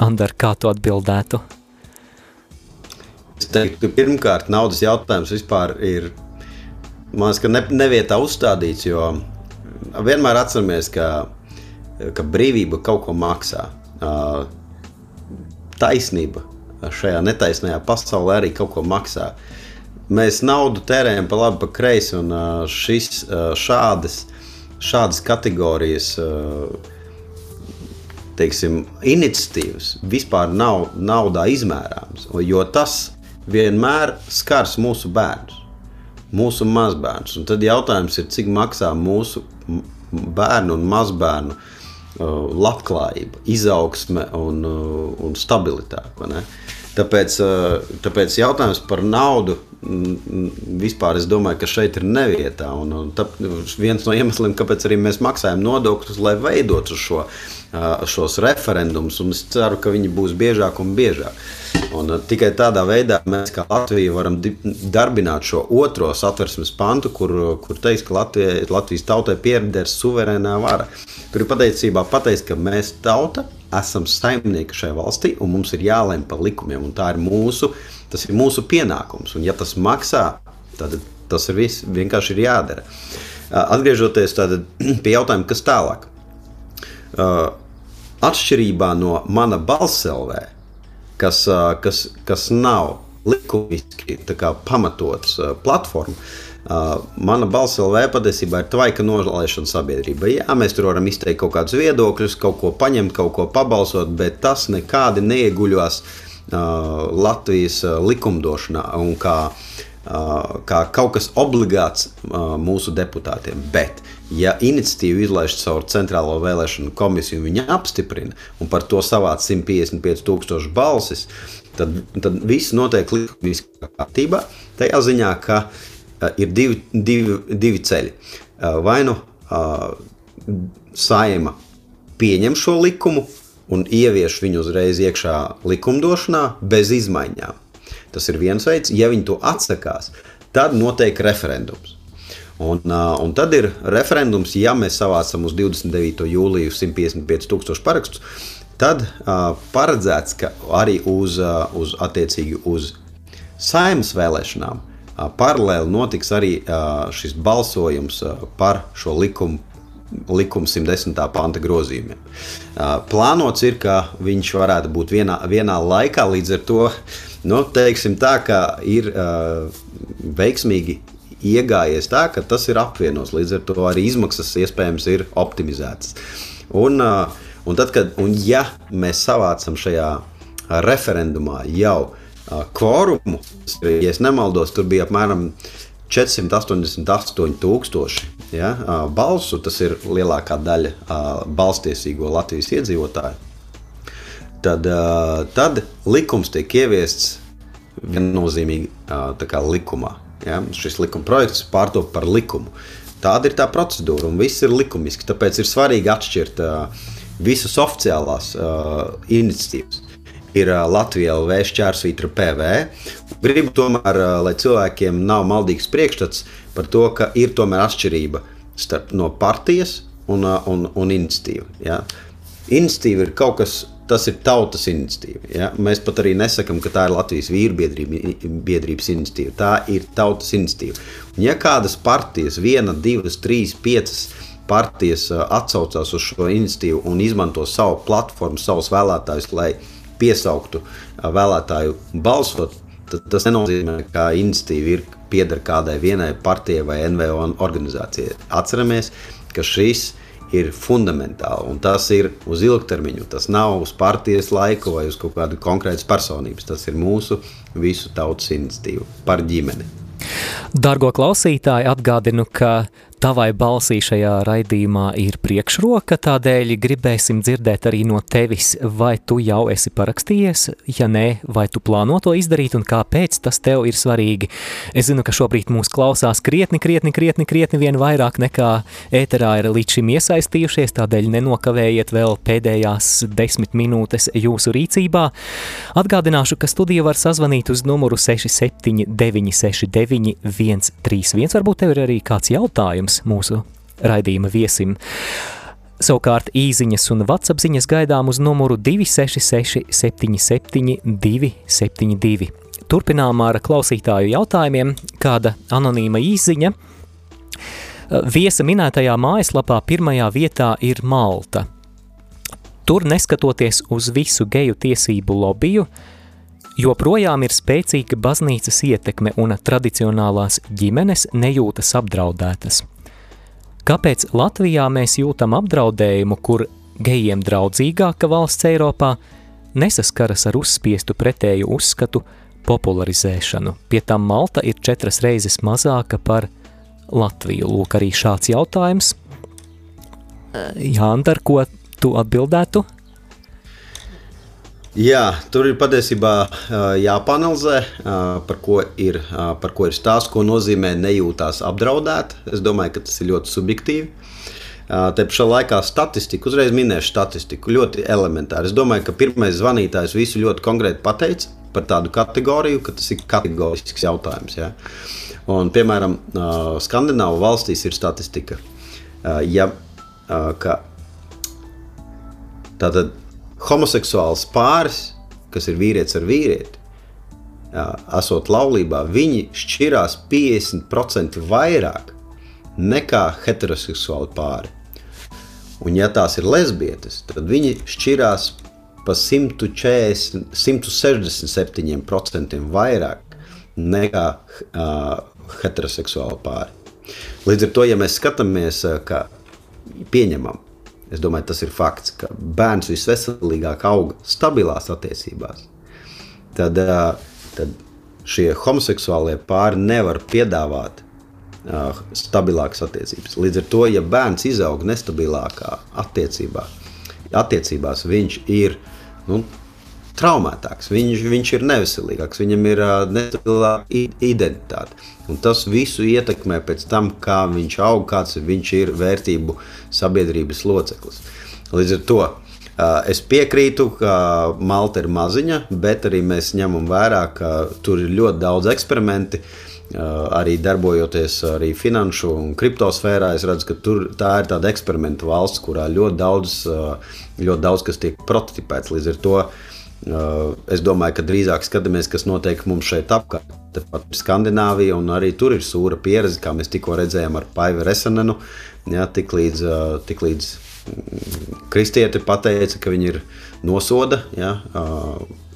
Andar, kā tu atbildētu? Es teiktu, pirmkārt, naudas jautājums vispār ir man liekas, ne, nevietā uzstādīts, jo vienmēr atceramies, ka, ka brīvība kaut ko maksā. Taisnība šajā netaisnajā pasaulē arī kaut ko maksā. Mēs naudu tērējam pa labi, pa kreisi, un šis, šādas, šādas kategorijas teiksim, iniciatīvas vispār nav naudā izmērāmas, jo tas vienmēr skars mūsu bērnus, mūsu mazbērnus. Un tad jautājums ir, cik maksā mūsu bērnu un mazbērnu uh, labklājība, izaugsme un, uh, un stabilitāte. Tāpēc, uh, tāpēc jautājums par naudu vispār es domāju, ka šeit ir nevietā. Un, un tā, viens no iemesliem, kāpēc arī mēs maksājam nodokļus, lai veidotu šo, šos referendumus, un es ceru, ka viņi būs biežāk un biežāk. Un, tikai tādā veidā mēs, kā Latvija, varam darbināt šo otro satversmes pantu, kur, kur teiks, ka Latvija, Latvijas tautai pieder suverēnā vara. Tur ir pateicībā pateikt, ka mēs tauta esam saimnieki šajā valstī, un mums ir jālem par likumiem, ir mūsu Tas ir mūsu pienākums. Un, ja tas maksā, tad tas ir viss, vienkārši ir jādara. Atgriežoties pie jautājuma, kas tālāk. Atšķirībā no mana balselvē, kas, kas, kas nav likumiski pamatots platforma, mana balselvē patiesībā ir tvaika nolaišana sabiedrībai. Jā, mēs tur varam izteikt kaut kādus viedokļus, kaut ko paņemt, kaut ko pabalsot, bet tas nekādi neieguļos uh, Latvijas likumdošanā un kā, kā kaut kas obligāts mūsu deputātiem. Bet, ja iniciatīva izlaiž caur Centrālo vēlēšanu komisiju, viņa apstiprina un par to savāc 155 tūkstošu balsis, tad, tad viss notiek likumīgā kārtībā. Tajā ziņā, ka ir divi, divi, divi ceļi. Vai nu saima pieņem šo likumu un ievieš viņu uzreiz iekšā likumdošanā bez izmaiņām. Tas ir viens veids, ja viņi to atsakās, tad notiek referendums. Un, un tad ir referendums, ja mēs savācam uz 29. jūliju 155 tūkstošu parakstus, tad uh, paredzēts, ka arī uz, uh, uz, uz saimnes vēlēšanām uh, paralēli notiks arī uh, šis balsojums uh, par šo likumu likuma 110. panta grozījumiem. Plānots ir, ka viņš varētu būt vienā, vienā laikā, līdz ar to nu, tā, ir veiksmīgi iegājies tā, ka tas ir apvienots. Līdz ar to arī izmaksas iespējams ir optimizētas. Un, un tad, kad un ja mēs savācam šajā referendumā jau kvorumu, ja nemaldos, tur bija apmēram 488,000 ja, balsu. Tas ir lielākā daļa balstiesīgo Latvijas iedzīvotāju. Tad, tad likums tiek ieviests viennozīmīgi likumā. Ja. Šis likuma projekts pārtop par likumu. Tāda ir tā procedūra, un viss ir likumiski. Tāpēc ir svarīgi atšķirt uh, visas oficiālās uh, iniciatīvas ir Latvija LV šķērsvītra PV. Gribu tomēr, lai cilvēkiem nav maldīgs priekšstats par to, ka ir tomēr atšķirība starp no partijas un, un, un iniciatīvu. Ja? Iniciatīva ir kaut kas, tas ir tautas iniciatīva. Ja? Mēs pat arī nesakām, ka tā ir Latvijas vīru biedrības iniciatīva. Tā ir tautas iniciatīva. Un ja kādas partijas, viena, divas, trīs, piecas partijas atsaucās uz šo iniciatīvu un izmanto savu platformu, savus vēlētājus, lai piesauktu vēlētāju balsot, tad tas nenozīmē, ka iniciatīva ir pieder kādai vienai partijai vai NVO organizācijai. Atceramies, ka šis ir fundamentāli un tas ir uz ilgtermiņu. Tas nav uz partijas laiku vai uz kaut kādu konkrētu personības. Tas ir mūsu visu tautas iniciatīva par ģimeni. Dargo klausītāji, atgādinu, ka Tavai balsī šajā raidījumā ir priekšroka, tādēļ gribēsim dzirdēt arī no tevis, vai tu jau esi parakstījies, ja nē, vai tu plāno to izdarīt un kāpēc tas tev ir svarīgi. Es zinu, ka šobrīd mūs klausās krietni, krietni, krietni, krietni vien vairāk nekā ēterā ir līdz šim iesaistījušies, tādēļ nenokavējiet vēl pēdējās desmit minūtes jūsu rīcībā. Atgādināšu, ka studiju var sazvanīt uz numuru 67969 131. Varbūt tev ir arī kāds jautājums jautājums mūsu raidījuma viesim. Savukārt īsiņas un WhatsApp ziņas gaidām uz numuru 266 77 272. Turpinām ar klausītāju jautājumiem, kāda anonīma īsiņa. Viesa minētajā mājaslapā pirmajā vietā ir Malta. Tur, neskatoties uz visu geju tiesību lobiju, joprojām ir spēcīga baznīcas ietekme un tradicionālās ģimenes nejūtas apdraudētas. Kāpēc Latvijā mēs jūtam apdraudējumu, kur gejiem draudzīgāka valsts Eiropā nesaskaras ar uzspiestu pretēju uzskatu popularizēšanu? Pie tam Malta ir četras reizes mazāka par Latviju. Lūk, arī šāds jautājums. Jānta, ar ko tu atbildētu? Jā, tur ir patiesībā jāpanalizē, par ko ir, par ko ir stāsts, ko nozīmē nejūtās apdraudēt. Es domāju, ka tas ir ļoti subjektīvi. Te pašā laikā statistika, uzreiz minēšu statistiku, ļoti elementāri. Es domāju, ka pirmais zvanītājs visu ļoti konkrēti pateica par tādu kategoriju, ka tas ir kategorisks jautājums. Ja? Un, piemēram, Skandināvu valstīs ir statistika, ja, ka tātad homoseksuāls pāris, kas ir vīrietis ar vīrieti, esot laulībā, viņi šķirās 50% vairāk nekā heteroseksuāli pāri. Un, ja tās ir lesbietes, tad viņi šķirās pa 140, 167% vairāk nekā uh, heteroseksuāli pāri. Līdz ar to, ja mēs skatāmies, ka pieņemam, Es domāju, tas ir fakts, ka bērns visveselīgāk aug stabilās attiecībās. tad, tad šie homoseksuālie pāri nevar piedāvāt uh, stabilākas attiecības. Līdz ar to, ja bērns izaug nestabilākā attiecībā, attiecībās, viņš ir nu, traumētāks, viņš, viņš ir neveselīgāks, viņam ir uh, nestabilāka identitāte. Un tas visu ietekmē pēc tam, kā viņš aug, kāds viņš ir vērtību sabiedrības loceklis. Līdz ar to Es piekrītu, ka Malta ir maziņa, bet arī mēs ņemam vērā, ka tur ir ļoti daudz eksperimentu. Arī darbojoties arī finanšu un kriptosfērā, es redzu, ka tur, tā ir tāda eksperimentu valsts, kurā ļoti daudz, ļoti daudz kas tiek prototipēts. Līdz ar to es domāju, ka drīzāk skatāmies, kas notiek mums šeit apkārt. Tepat ir Skandināvija, un arī tur ir sūra pieredze, kā mēs tikko redzējām ar Paivu Resenenu. Ja, tik līdz, tik līdz kristieti pateica, ka viņi ir nosoda ja,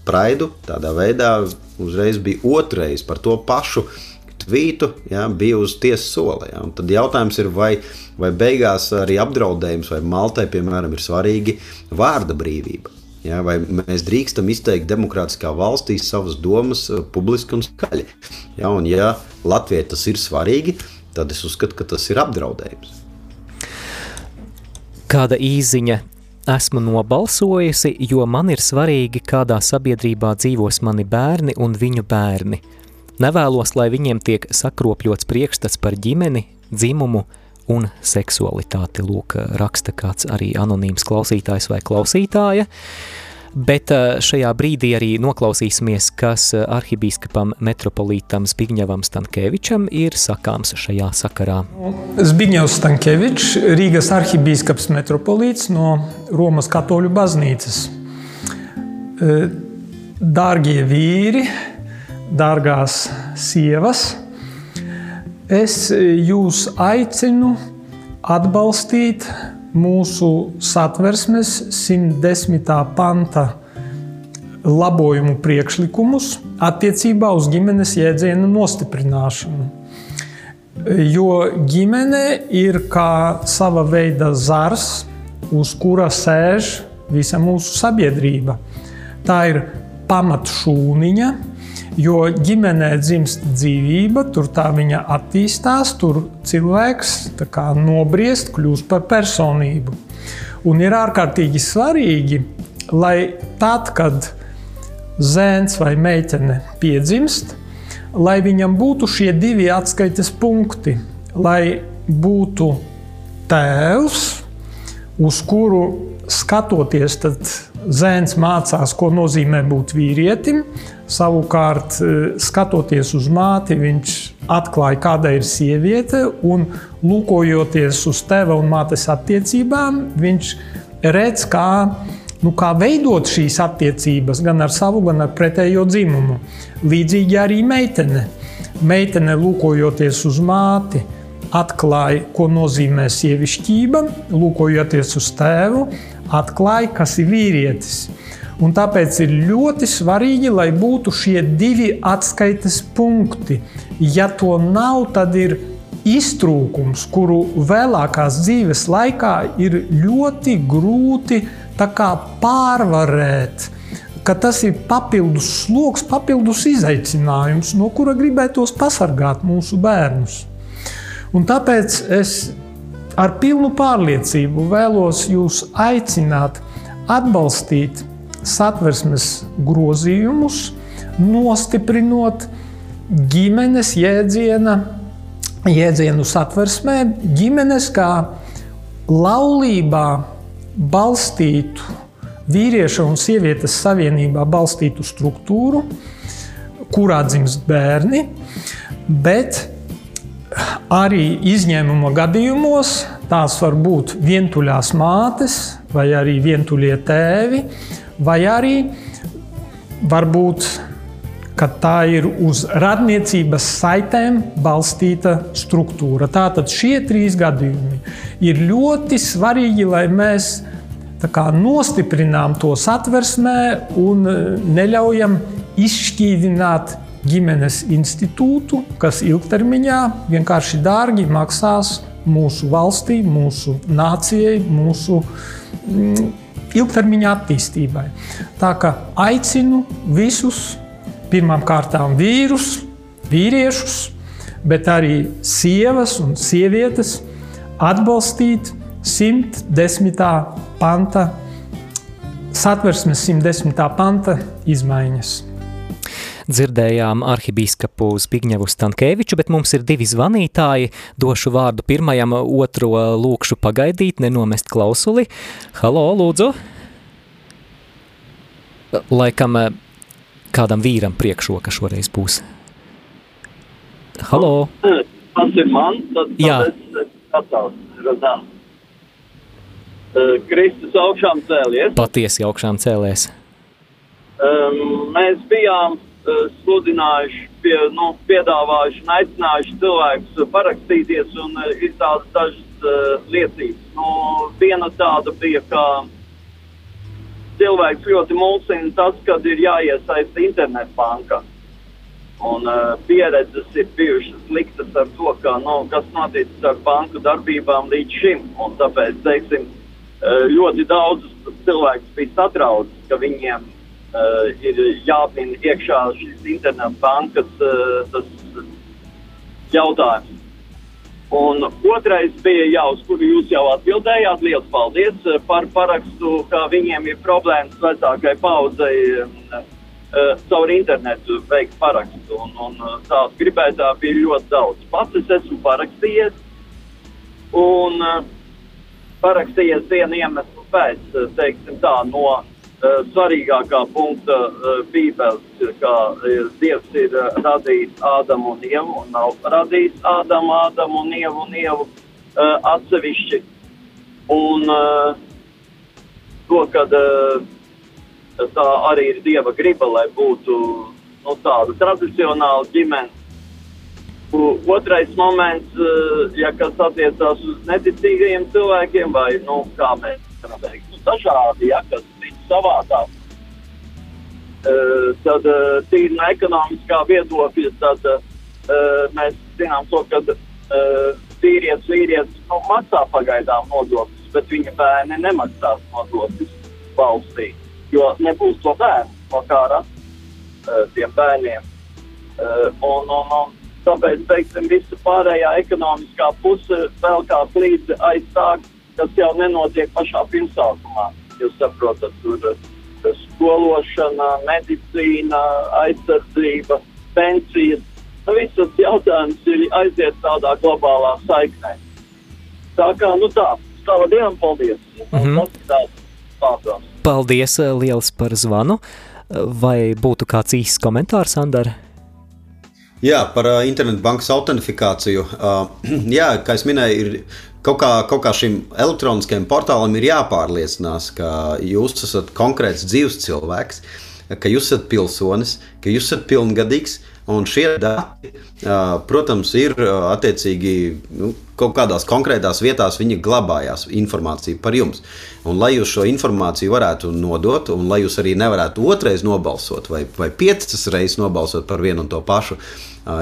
praidu. Tādā veidā uzreiz bija otrais par to pašu tvītu, ja, bija uz tiesas soli. Ja. Tad jautājums ir, vai, vai beigās arī apdraudējums vai Maltai, piemēram, ir svarīgi vārda brīvība. Ja, vai mēs drīkstam izteikt demokrātiskā valstī savas domas publiski un skaļi? Ja, un ja Latvijai tas ir svarīgi, tad es uzskatu, ka tas ir apdraudējums kāda īziņa esmu nobalsojusi, jo man ir svarīgi, kādā sabiedrībā dzīvos mani bērni un viņu bērni. Nevēlos, lai viņiem tiek sakropļots priekšstats par ģimeni, dzimumu un seksualitāti. Lūk, raksta kāds arī anonīms klausītājs vai klausītāja. Bet eh, šajā brīdī arī noklausīsimies, kas eh, arhibīskapam metropolītam Zbigņevam Stankēvičam ir sakāms šajā sakarā. Zbigņevs Stankēvičs, Rīgas arhibīskaps metropolīts no Romas katoļu baznīcas. Eh, dārgie vīri, dārgās sievas, es jūs aicinu atbalstīt mūsu satversmes 110. panta labojumu priekšlikumus attiecībā uz ģimenes jēdzienu nostiprināšanu. Jo ģimene ir kā sava veida zars, uz kura sēž visa mūsu sabiedrība. Tā ir pamatšūniņa, Jo ģimenē dzimst dzīvība, tur tā viņa attīstās, tur cilvēks nobriest, kļūst par personību. Un ir ārkārtīgi svarīgi, lai tad, kad zēns vai meitene piedzimst, lai viņam būtu šie divi atskaites punkti, lai būtu tēvs, uz kuru skatoties, tad zēns mācās, ko nozīmē būt vīrietim. Savukārt, e, skatoties uz māti, viņš atklāja, kāda ir sieviete, un lūkojoties uz tēva un mātes attiecībām, viņš redz, kā, nu, kā veidot šīs attiecības gan ar savu, gan ar pretējo dzimumu. Līdzīgi arī meitene. Meitene lūkojoties uz māti, atklāja, ko nozīmē sievišķība, lūkojoties uz tēvu, atklāja, kas ir vīrietis. Un tāpēc ir ļoti svarīgi, lai būtu šie divi atskaites punkti. Ja to nav, tad ir iztrūkums, kuru vēlākās dzīves laikā ir ļoti grūti pārvarēt. Tas ir papildus sloks, papildus izaicinājums, no kura gribētos pasargāt mūsu bērnus. Un tāpēc es ar pilnu pārliecību vēlos jūs aicināt atbalstīt satversmes grozījumus, nostiprinot ģimenes jēdziena, jēdzienu satversmē, ģimenes kā laulībā balstītu, vīrieša un sievietes savienībā balstītu struktūru, kurā dzimst bērni, bet Arī izņēmuma gadījumos tās var būt vientuļās mātes, vai arī vientuļie tēvi, vai arī varbūt tā ir uz radniecības saitēm balstīta struktūra. Tātad šie trīs gadījumi ir ļoti svarīgi, lai mēs kā, nostiprinām to satversmē un neļaujam izšķīdināt ģimenes institūtu, kas ilgtermiņā vienkārši dārgi maksās mūsu valstī, mūsu nācijai, mūsu mm, ilgtermiņa attīstībai. Tā kā aicinu visus pirmām kārtām vīrus, vīriešus, bet arī sievas un sievietes atbalstīt 110. panta, satversmes 110. panta izmaiņas. Dzirdējām arhibīskapu Zbigņevu Stankēviču, bet mums ir divi zvanītāji. Došu vārdu pirmajam, otro lūkšu pagaidīt, nenomest klausuli. Halo, lūdzu! Laikam kādam vīram priekšroka šoreiz būs. Halo! Tas ir man, tad, tad Jā. es atcaucu. Razan. Uh, Kristus augšām cēlies. Patiesi augšām cēlēs. Um, mēs bijām sludinājuši, pie, nu, piedāvājuši un aicinājuši cilvēkus parakstīties, un uh, ir tādas dažas uh, liecības. Nu, viena tāda bija, ka cilvēks ļoti mulsina tas, kad ir jāiesaista internetbanka. Un uh, pieredzes ir bijušas sliktas ar to, ka, nu, kas noticis ar banku darbībām līdz šim. Un tāpēc, teiksim, ļoti daudz cilvēku bija satraukti, ka viņiem uh, ir jāpina iekšā šīs internetbankas uh, tas jautājums. Un otrais bija jau, uz kuru jūs jau atbildējāt. Lielas paldies uh, par parakstu, ka viņiem ir problēmas vecākai paudzei uh, caur internetu veikt parakstu. Un, un tādu gribētāju bija ļoti daudz. Pats es esmu parakstījies. Un uh, parakstījies vienu iemeslu pēc, teiksim tā, no svarīgākā punkta uh, Bībeles, ka uh, Dievs ir radījis Ādamu un Ievu un nav radījis Ādamu, Ādamu un Ievu un Ievu atsevišķi. Un to, uh, tā arī ir Dieva griba, lai būtu nu, tāda tradicionāla ģimene. Otrais moments, ja kas attiecās uz neticīgajiem cilvēkiem, vai nu, kā mēs varam teikt, nu, dažādi, ja kas savādāk. Uh, tad uh, tīri no ekonomiskā viedokļa, tad uh, mēs zinām to, ka vīrietis, vīrietis nu, maksā pagaidām nodokļus, bet viņa bērni nemaksās nodokļus valstī, jo nebūs to bērnu, no uh, tiem bērniem. Un, un, un, tāpēc, teiksim, visa pārējā ekonomiskā puse vēl kā līdzi aiz tā, kas jau nenotiek pašā pirmsākumā. Jūs saprotat, tur uh, skološana, medicīna, aizsardzība, pensijas. Nu, viss tas jautājums ir aiziet tādā globālā saiknē. Tā kā, nu tā, stāva Dievam paldies. Tas ir tāds. Paldies eh, liels par zvanu. Vai būtu kāds īsts komentārs, Andara? Jā, par uh, internetu bankas autentifikāciju. Uh, jā, kā jau minēju, ir kaut kā, kaut kā šim elektroniskajam portālam ir jāpārliecinās, ka jūs esat konkrēts dzīves cilvēks, ka jūs esat pilsonis, ka jūs esat pilngadīgs. Un šie dati, protams, ir attiecīgi nu, kaut kādās konkrētās vietās, viņi glabājās informāciju par jums. Un, lai jūs šo informāciju varētu nodot, un lai jūs arī nevarētu otrais nobalsot vai, vai piecas reizes nobalsot par vienu un to pašu,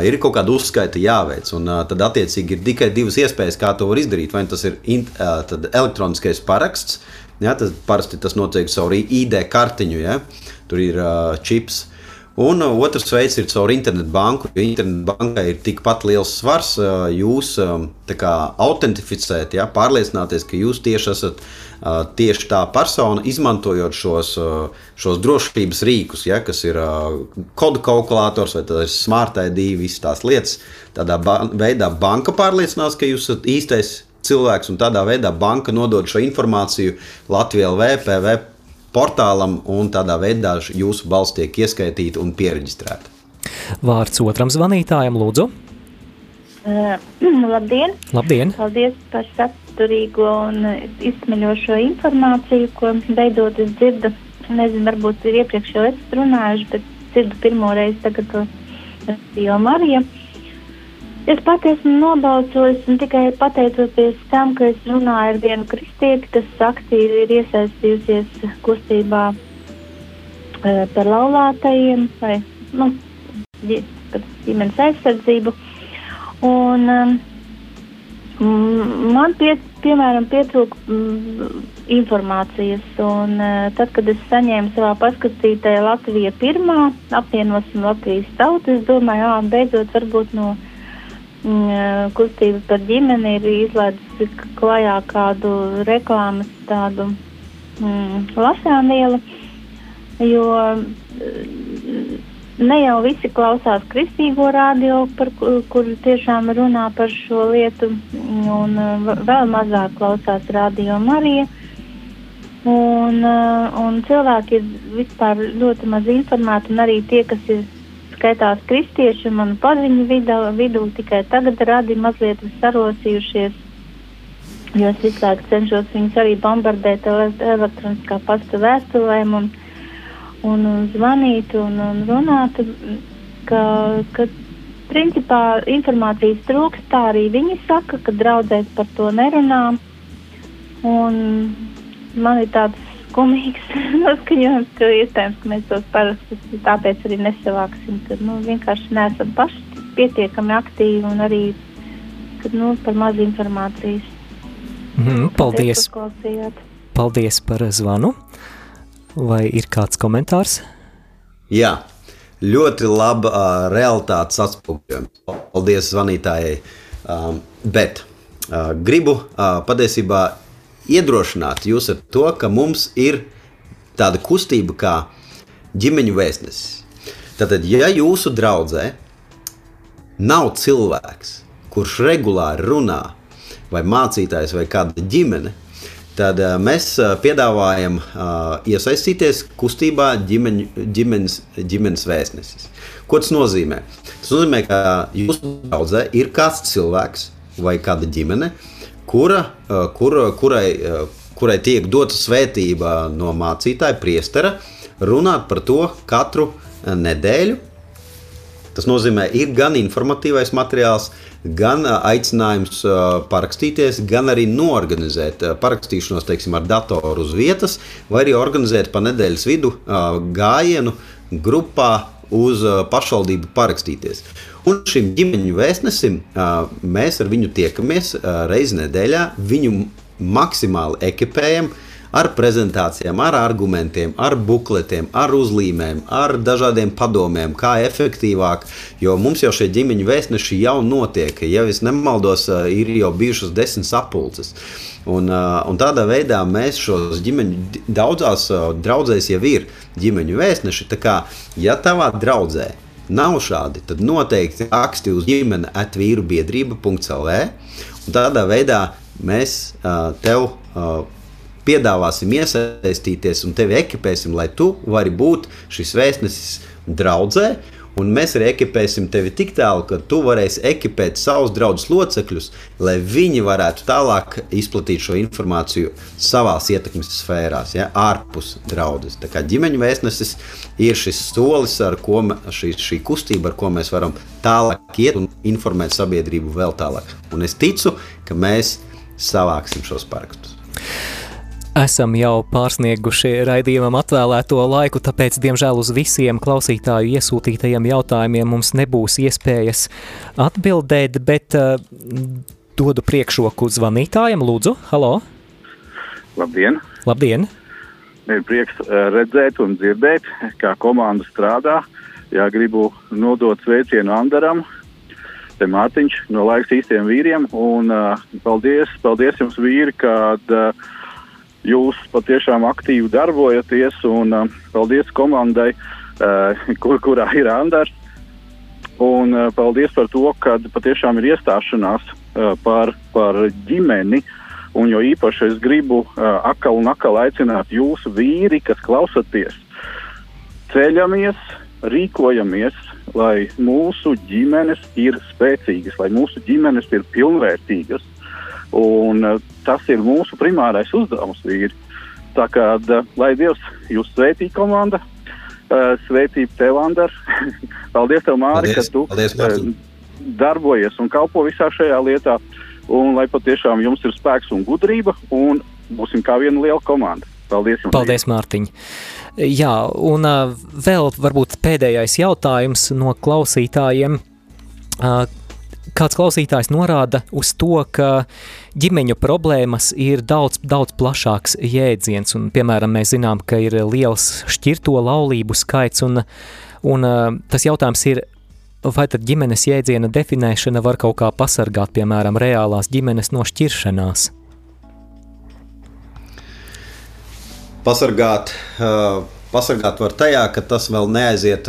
ir kaut kāda uzskaita jāveic. Un, tad, attiecīgi, ir tikai divas iespējas, kā to var izdarīt. Vai nu tas ir in, tad elektroniskais paraksts, ja, tas parasti tas notiek caur ID kartiņu, ja, tur ir uh, čips. Un uh, otrs veids ir caur internetu banku. Jo internetu bankai ir tikpat liels svars uh, jūs um, kā autentificēt, ja, pārliecināties, ka jūs tieši esat uh, tieši tā persona, izmantojot šos, šos drošības rīkus, ja, kas ir kodu kalkulators vai smart ID, visas tās lietas. Tādā ba veidā banka pārliecinās, ka jūs esat īstais cilvēks, un tādā veidā banka nodod šo informāciju Latvijā LV, PV portālam, un tādā veidā jūsu balss tiek ieskaitīta un pieregistrēta. Vārds otram zvanītājam, lūdzu. Uh, labdien! Labdien! Paldies par saturīgo un izsmeļošo informāciju, ko beidzot es dzirdu. Nezinu, varbūt ir iepriekš jau esat runājuši, bet dzirdu pirmo reizi tagad to jau Marija. Es pati esmu nobalsojis un tikai pateicoties tam, ka es runāju ar vienu kristieti, kas aktīvi ir iesaistījusies kustībā uh, par laulātajiem vai nu, ģimenes aizsardzību. Un, um, man, pie, piemēram, pietrūka mm, informācijas. Un, uh, tad, kad es saņēmu savā paskatītē Latvija pirmā, apvienosim Latvijas tautu, es domāju, ah, beidzot varbūt no mm, kustības par ģimeni ir izlaidusi klajā kādu reklāmas tādu mm, lasānielu, jo ne jau visi klausās kristīgo radio, par kur, tiešām runā par šo lietu, un uh, vēl mazāk klausās radio Marija. Un, un cilvēki ir vispār ļoti maz informēti, un arī tie, kas ir skaitās kristieši un paziņu vidū, vidū tikai tagad radi mazliet sarosījušies, jo es visu laiku cenšos viņus arī bombardēt elektroniskā pasta vēstulēm. Un, un zvanīt un, un runāt, ka, ka principā informācijas trūkst, tā arī viņi saka, ka draudzēs par to nerunā. Un man ir tāds skumīgs noskaņojums, ka iespējams, ka mēs tos parakstus tāpēc arī nesavāksim, ka nu, vienkārši neesam paši pietiekami aktīvi un arī, ka nu, par maz informācijas. Mm, paldies! Paldies, paldies par zvanu! Vai ir kāds komentārs? Jā, ļoti laba uh, realitātes atspoguļojums. Paldies zvanītājai. Um, bet uh, gribu uh, patiesībā iedrošināt jūs ar to, ka mums ir tāda kustība kā ģimeņu vēstnesis. Tātad, ja jūsu draudzē nav cilvēks, kurš regulāri runā, vai mācītājs, vai kāda ģimene, tad uh, mēs uh, piedāvājam uh, iesaistīties kustībā ģimeņu, ģimenes, ģimenes vēstnesis. Ko tas nozīmē? Tas nozīmē, ka jūsu draudzē ir kāds cilvēks vai kāda ģimene, kura, uh, kur, kurai, uh, kurai tiek dota svētība no mācītāja, priestera, runāt par to katru uh, nedēļu. Tas nozīmē, ir gan informatīvais materiāls, gan aicinājums parakstīties, gan arī norganizēt parakstīšanos teiksim, ar datoru uz vietas, vai arī organizēt pa nedēļas vidu gājienu grupā uz pašvaldību parakstīties. Un šim ģimeņu vēstnesim mēs ar viņu tiekamies reizi nedēļā, viņu maksimāli ekipējam, ar prezentācijām, ar argumentiem, ar bukletiem, ar uzlīmēm, ar dažādiem padomiem, kā efektīvāk. Jo mums jau šie ģimeņu vēstneši jau notiek. Ja es nemaldos, ir jau bijušas desmit sapulces. Un, un tādā veidā mēs šos ģimeņu daudzās draudzēs jau ir ģimeņu vēstneši. Tā kā, ja tavā draudzē nav šādi, tad noteikti raksti uz ģimene atvīru biedrība.lv. Tādā veidā mēs uh, tev uh, piedāvāsim iesaistīties un tevi ekipēsim, lai tu vari būt šis vēstnesis draudzē. Un mēs arī ekipēsim tevi tik tālu, ka tu varēsi ekipēt savus draugus locekļus, lai viņi varētu tālāk izplatīt šo informāciju savā ietekmes sfērās, ja, ārpus draudzes. Tā kā ģimeņa vēstnesis ir šis solis, ar ko šī, šī kustība, ar ko mēs varam tālāk iet un informēt sabiedrību vēl tālāk. Un es ticu, ka mēs savāksim šos parakstus. Esam jau pārsnieguši raidījumam atvēlēto laiku, tāpēc, diemžēl, uz visiem klausītāju iesūtītajiem jautājumiem mums nebūs iespējas atbildēt, bet uh, dodu priekšroku zvanītājiem. Lūdzu, halo! Labdien! Labdien! Ir prieks uh, redzēt un dzirdēt, kā komanda strādā. Jā, gribu nodot sveicienu Andaram, te Mārtiņš no laiks īstiem vīriem, un uh, paldies, paldies jums vīri, kad uh, jūs patiešām aktīvi darbojaties, un uh, paldies komandai, uh, kur, kurā ir Andars. Un uh, paldies par to, ka patiešām ir iestāšanās uh, par, par ģimeni. Un jo īpaši es gribu uh, atkal un atkal aicināt jūsu vīri, kas klausaties, ceļamies, rīkojamies, lai mūsu ģimenes ir spēcīgas, lai mūsu ģimenes ir pilnvērtīgas. Un, uh, tas ir mūsu primārais uzdevums, vīri. Tā kā lai Dievs jūs sveitī, komanda, sveitību tev, Andar. paldies, tev, Māri, paldies, ka tu paldies, uh, darbojies un kalpo visā šajā lietā. Un lai patiešām jums ir spēks un gudrība, un būsim kā viena liela komanda. Paldies, jums, Paldies Mārtiņ! Jā, un vēl varbūt pēdējais jautājums no klausītājiem. Uh, kāds klausītājs norāda uz to, ka ģimeņu problēmas ir daudz, daudz plašāks jēdziens. Un, piemēram, mēs zinām, ka ir liels šķirto laulību skaits, un, un tas jautājums ir, vai tad ģimenes jēdziena definēšana var kaut kā pasargāt, piemēram, reālās ģimenes no šķiršanās? Pasargāt. Uh pasargāt var tajā, ka tas vēl neaiziet,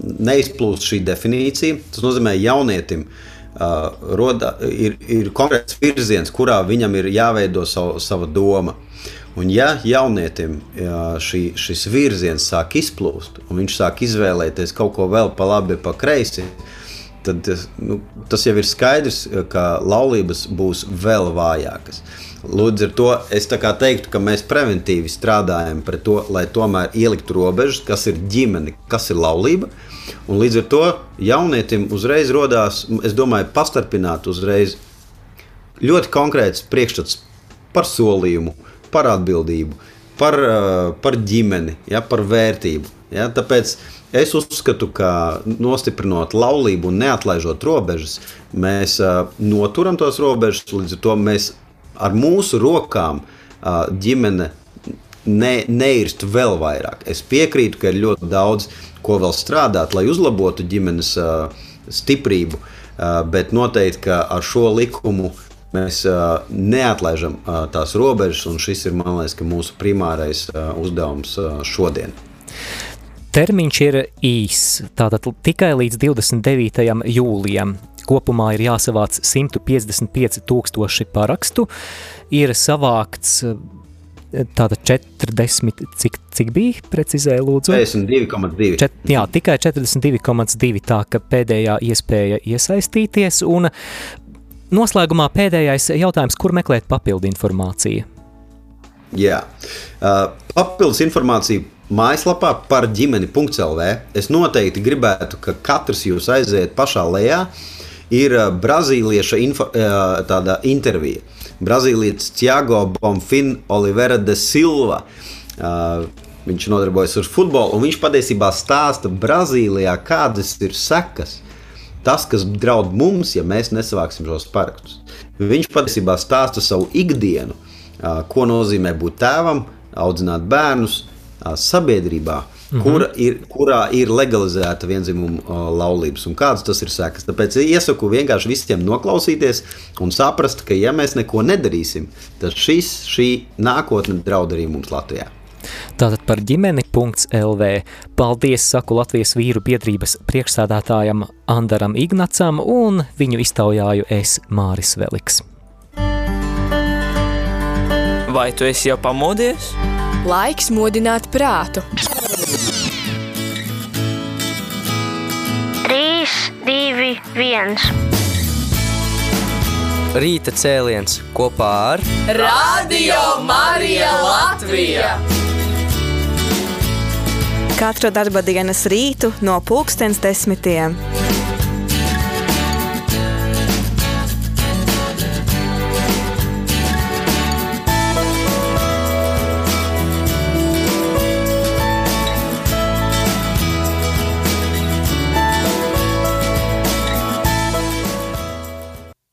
neizplūst šī definīcija. Tas nozīmē, ka jaunietim roda, ir, ir konkrēts virziens, kurā viņam ir jāveido savu, sava doma. Un, ja jaunietim šī, šis virziens sāk izplūst, un viņš sāk izvēlēties kaut ko vēl pa labi, pa kreisi, tad nu, tas jau ir skaidrs, ka laulības būs vēl vājākas. Līdz ar to es teiktu, ka mēs preventīvi strādājam pret to, lai tomēr ieliktu robežas, kas ir ģimene, kas ir laulība. Un līdz ar to jaunietim uzreiz radās, es domāju, pastarpināt uzreiz ļoti konkrēts priekšstats par solījumu, par atbildību, par, eh, par ģimeni, ja, par vērtību. Ja, tāpēc es uzskatu, ka nostiprinot laulību un neatlaižot robežas, mēs uh, noturam tos robežas, līdz ar to mēs ar mūsu rokām ģimene ne, neirst vēl vairāk. Es piekrītu, ka ir ļoti daudz ko vēl strādāt, lai uzlabotu ģimenes stiprību, bet noteikti, ka ar šo likumu mēs neatlaižam tās robežas, un šis ir liekas, mūsu primārais uzdevums šodien. Termiņš ir īs, tātad tikai līdz 29. jūlijam. Kopumā ir jāsavāc 155 tūkstoši parakstu, ir savākts tāda 40, cik, cik bija precizēja lūdzu? 42,2. Jā, tikai 42,2 tā, ka pēdējā iespēja iesaistīties, un noslēgumā pēdējais jautājums, kur meklēt papildu informāciju? Jā, uh, papildus informāciju mājaslapā par ģimeni.lv. Es noteikti gribētu, ka katrs jūs aiziet pašā lejā. Ir brazīlieša info, intervija. Brazīlietis Thiago Bonfin Olivera de Silva. Viņš nodarbojas ar futbolu, un viņš patiesībā stāsta Brazīlijā, kādas ir sekas. Tas, kas draud mums, ja mēs nesavāksim šos parakstus. Viņš patiesībā stāsta savu ikdienu, ko nozīmē būt tēvam, audzināt bērnus, sabiedrībā, mm -hmm. kura ir, kurā ir legalizēta vienzimuma laulības un kādas tas ir sekas. Tāpēc iesaku vienkārši visiem noklausīties un saprast, ka ja mēs neko nedarīsim, tad šis, šī nākotne draud arī mums Latvijā. Tātad par ģimeni.lv. Paldies, saku Latvijas vīru biedrības priekšsādātājam Andaram Ignacam un viņu iztaujāju es Māris Veliks. Vai tu esi jau pamodies? Laiks modināt prātu. 3, 2, 1. Rīta cēliens kopā ar Radio Marija Latvija. Katru darba dienas rītu no pulkstens desmitiem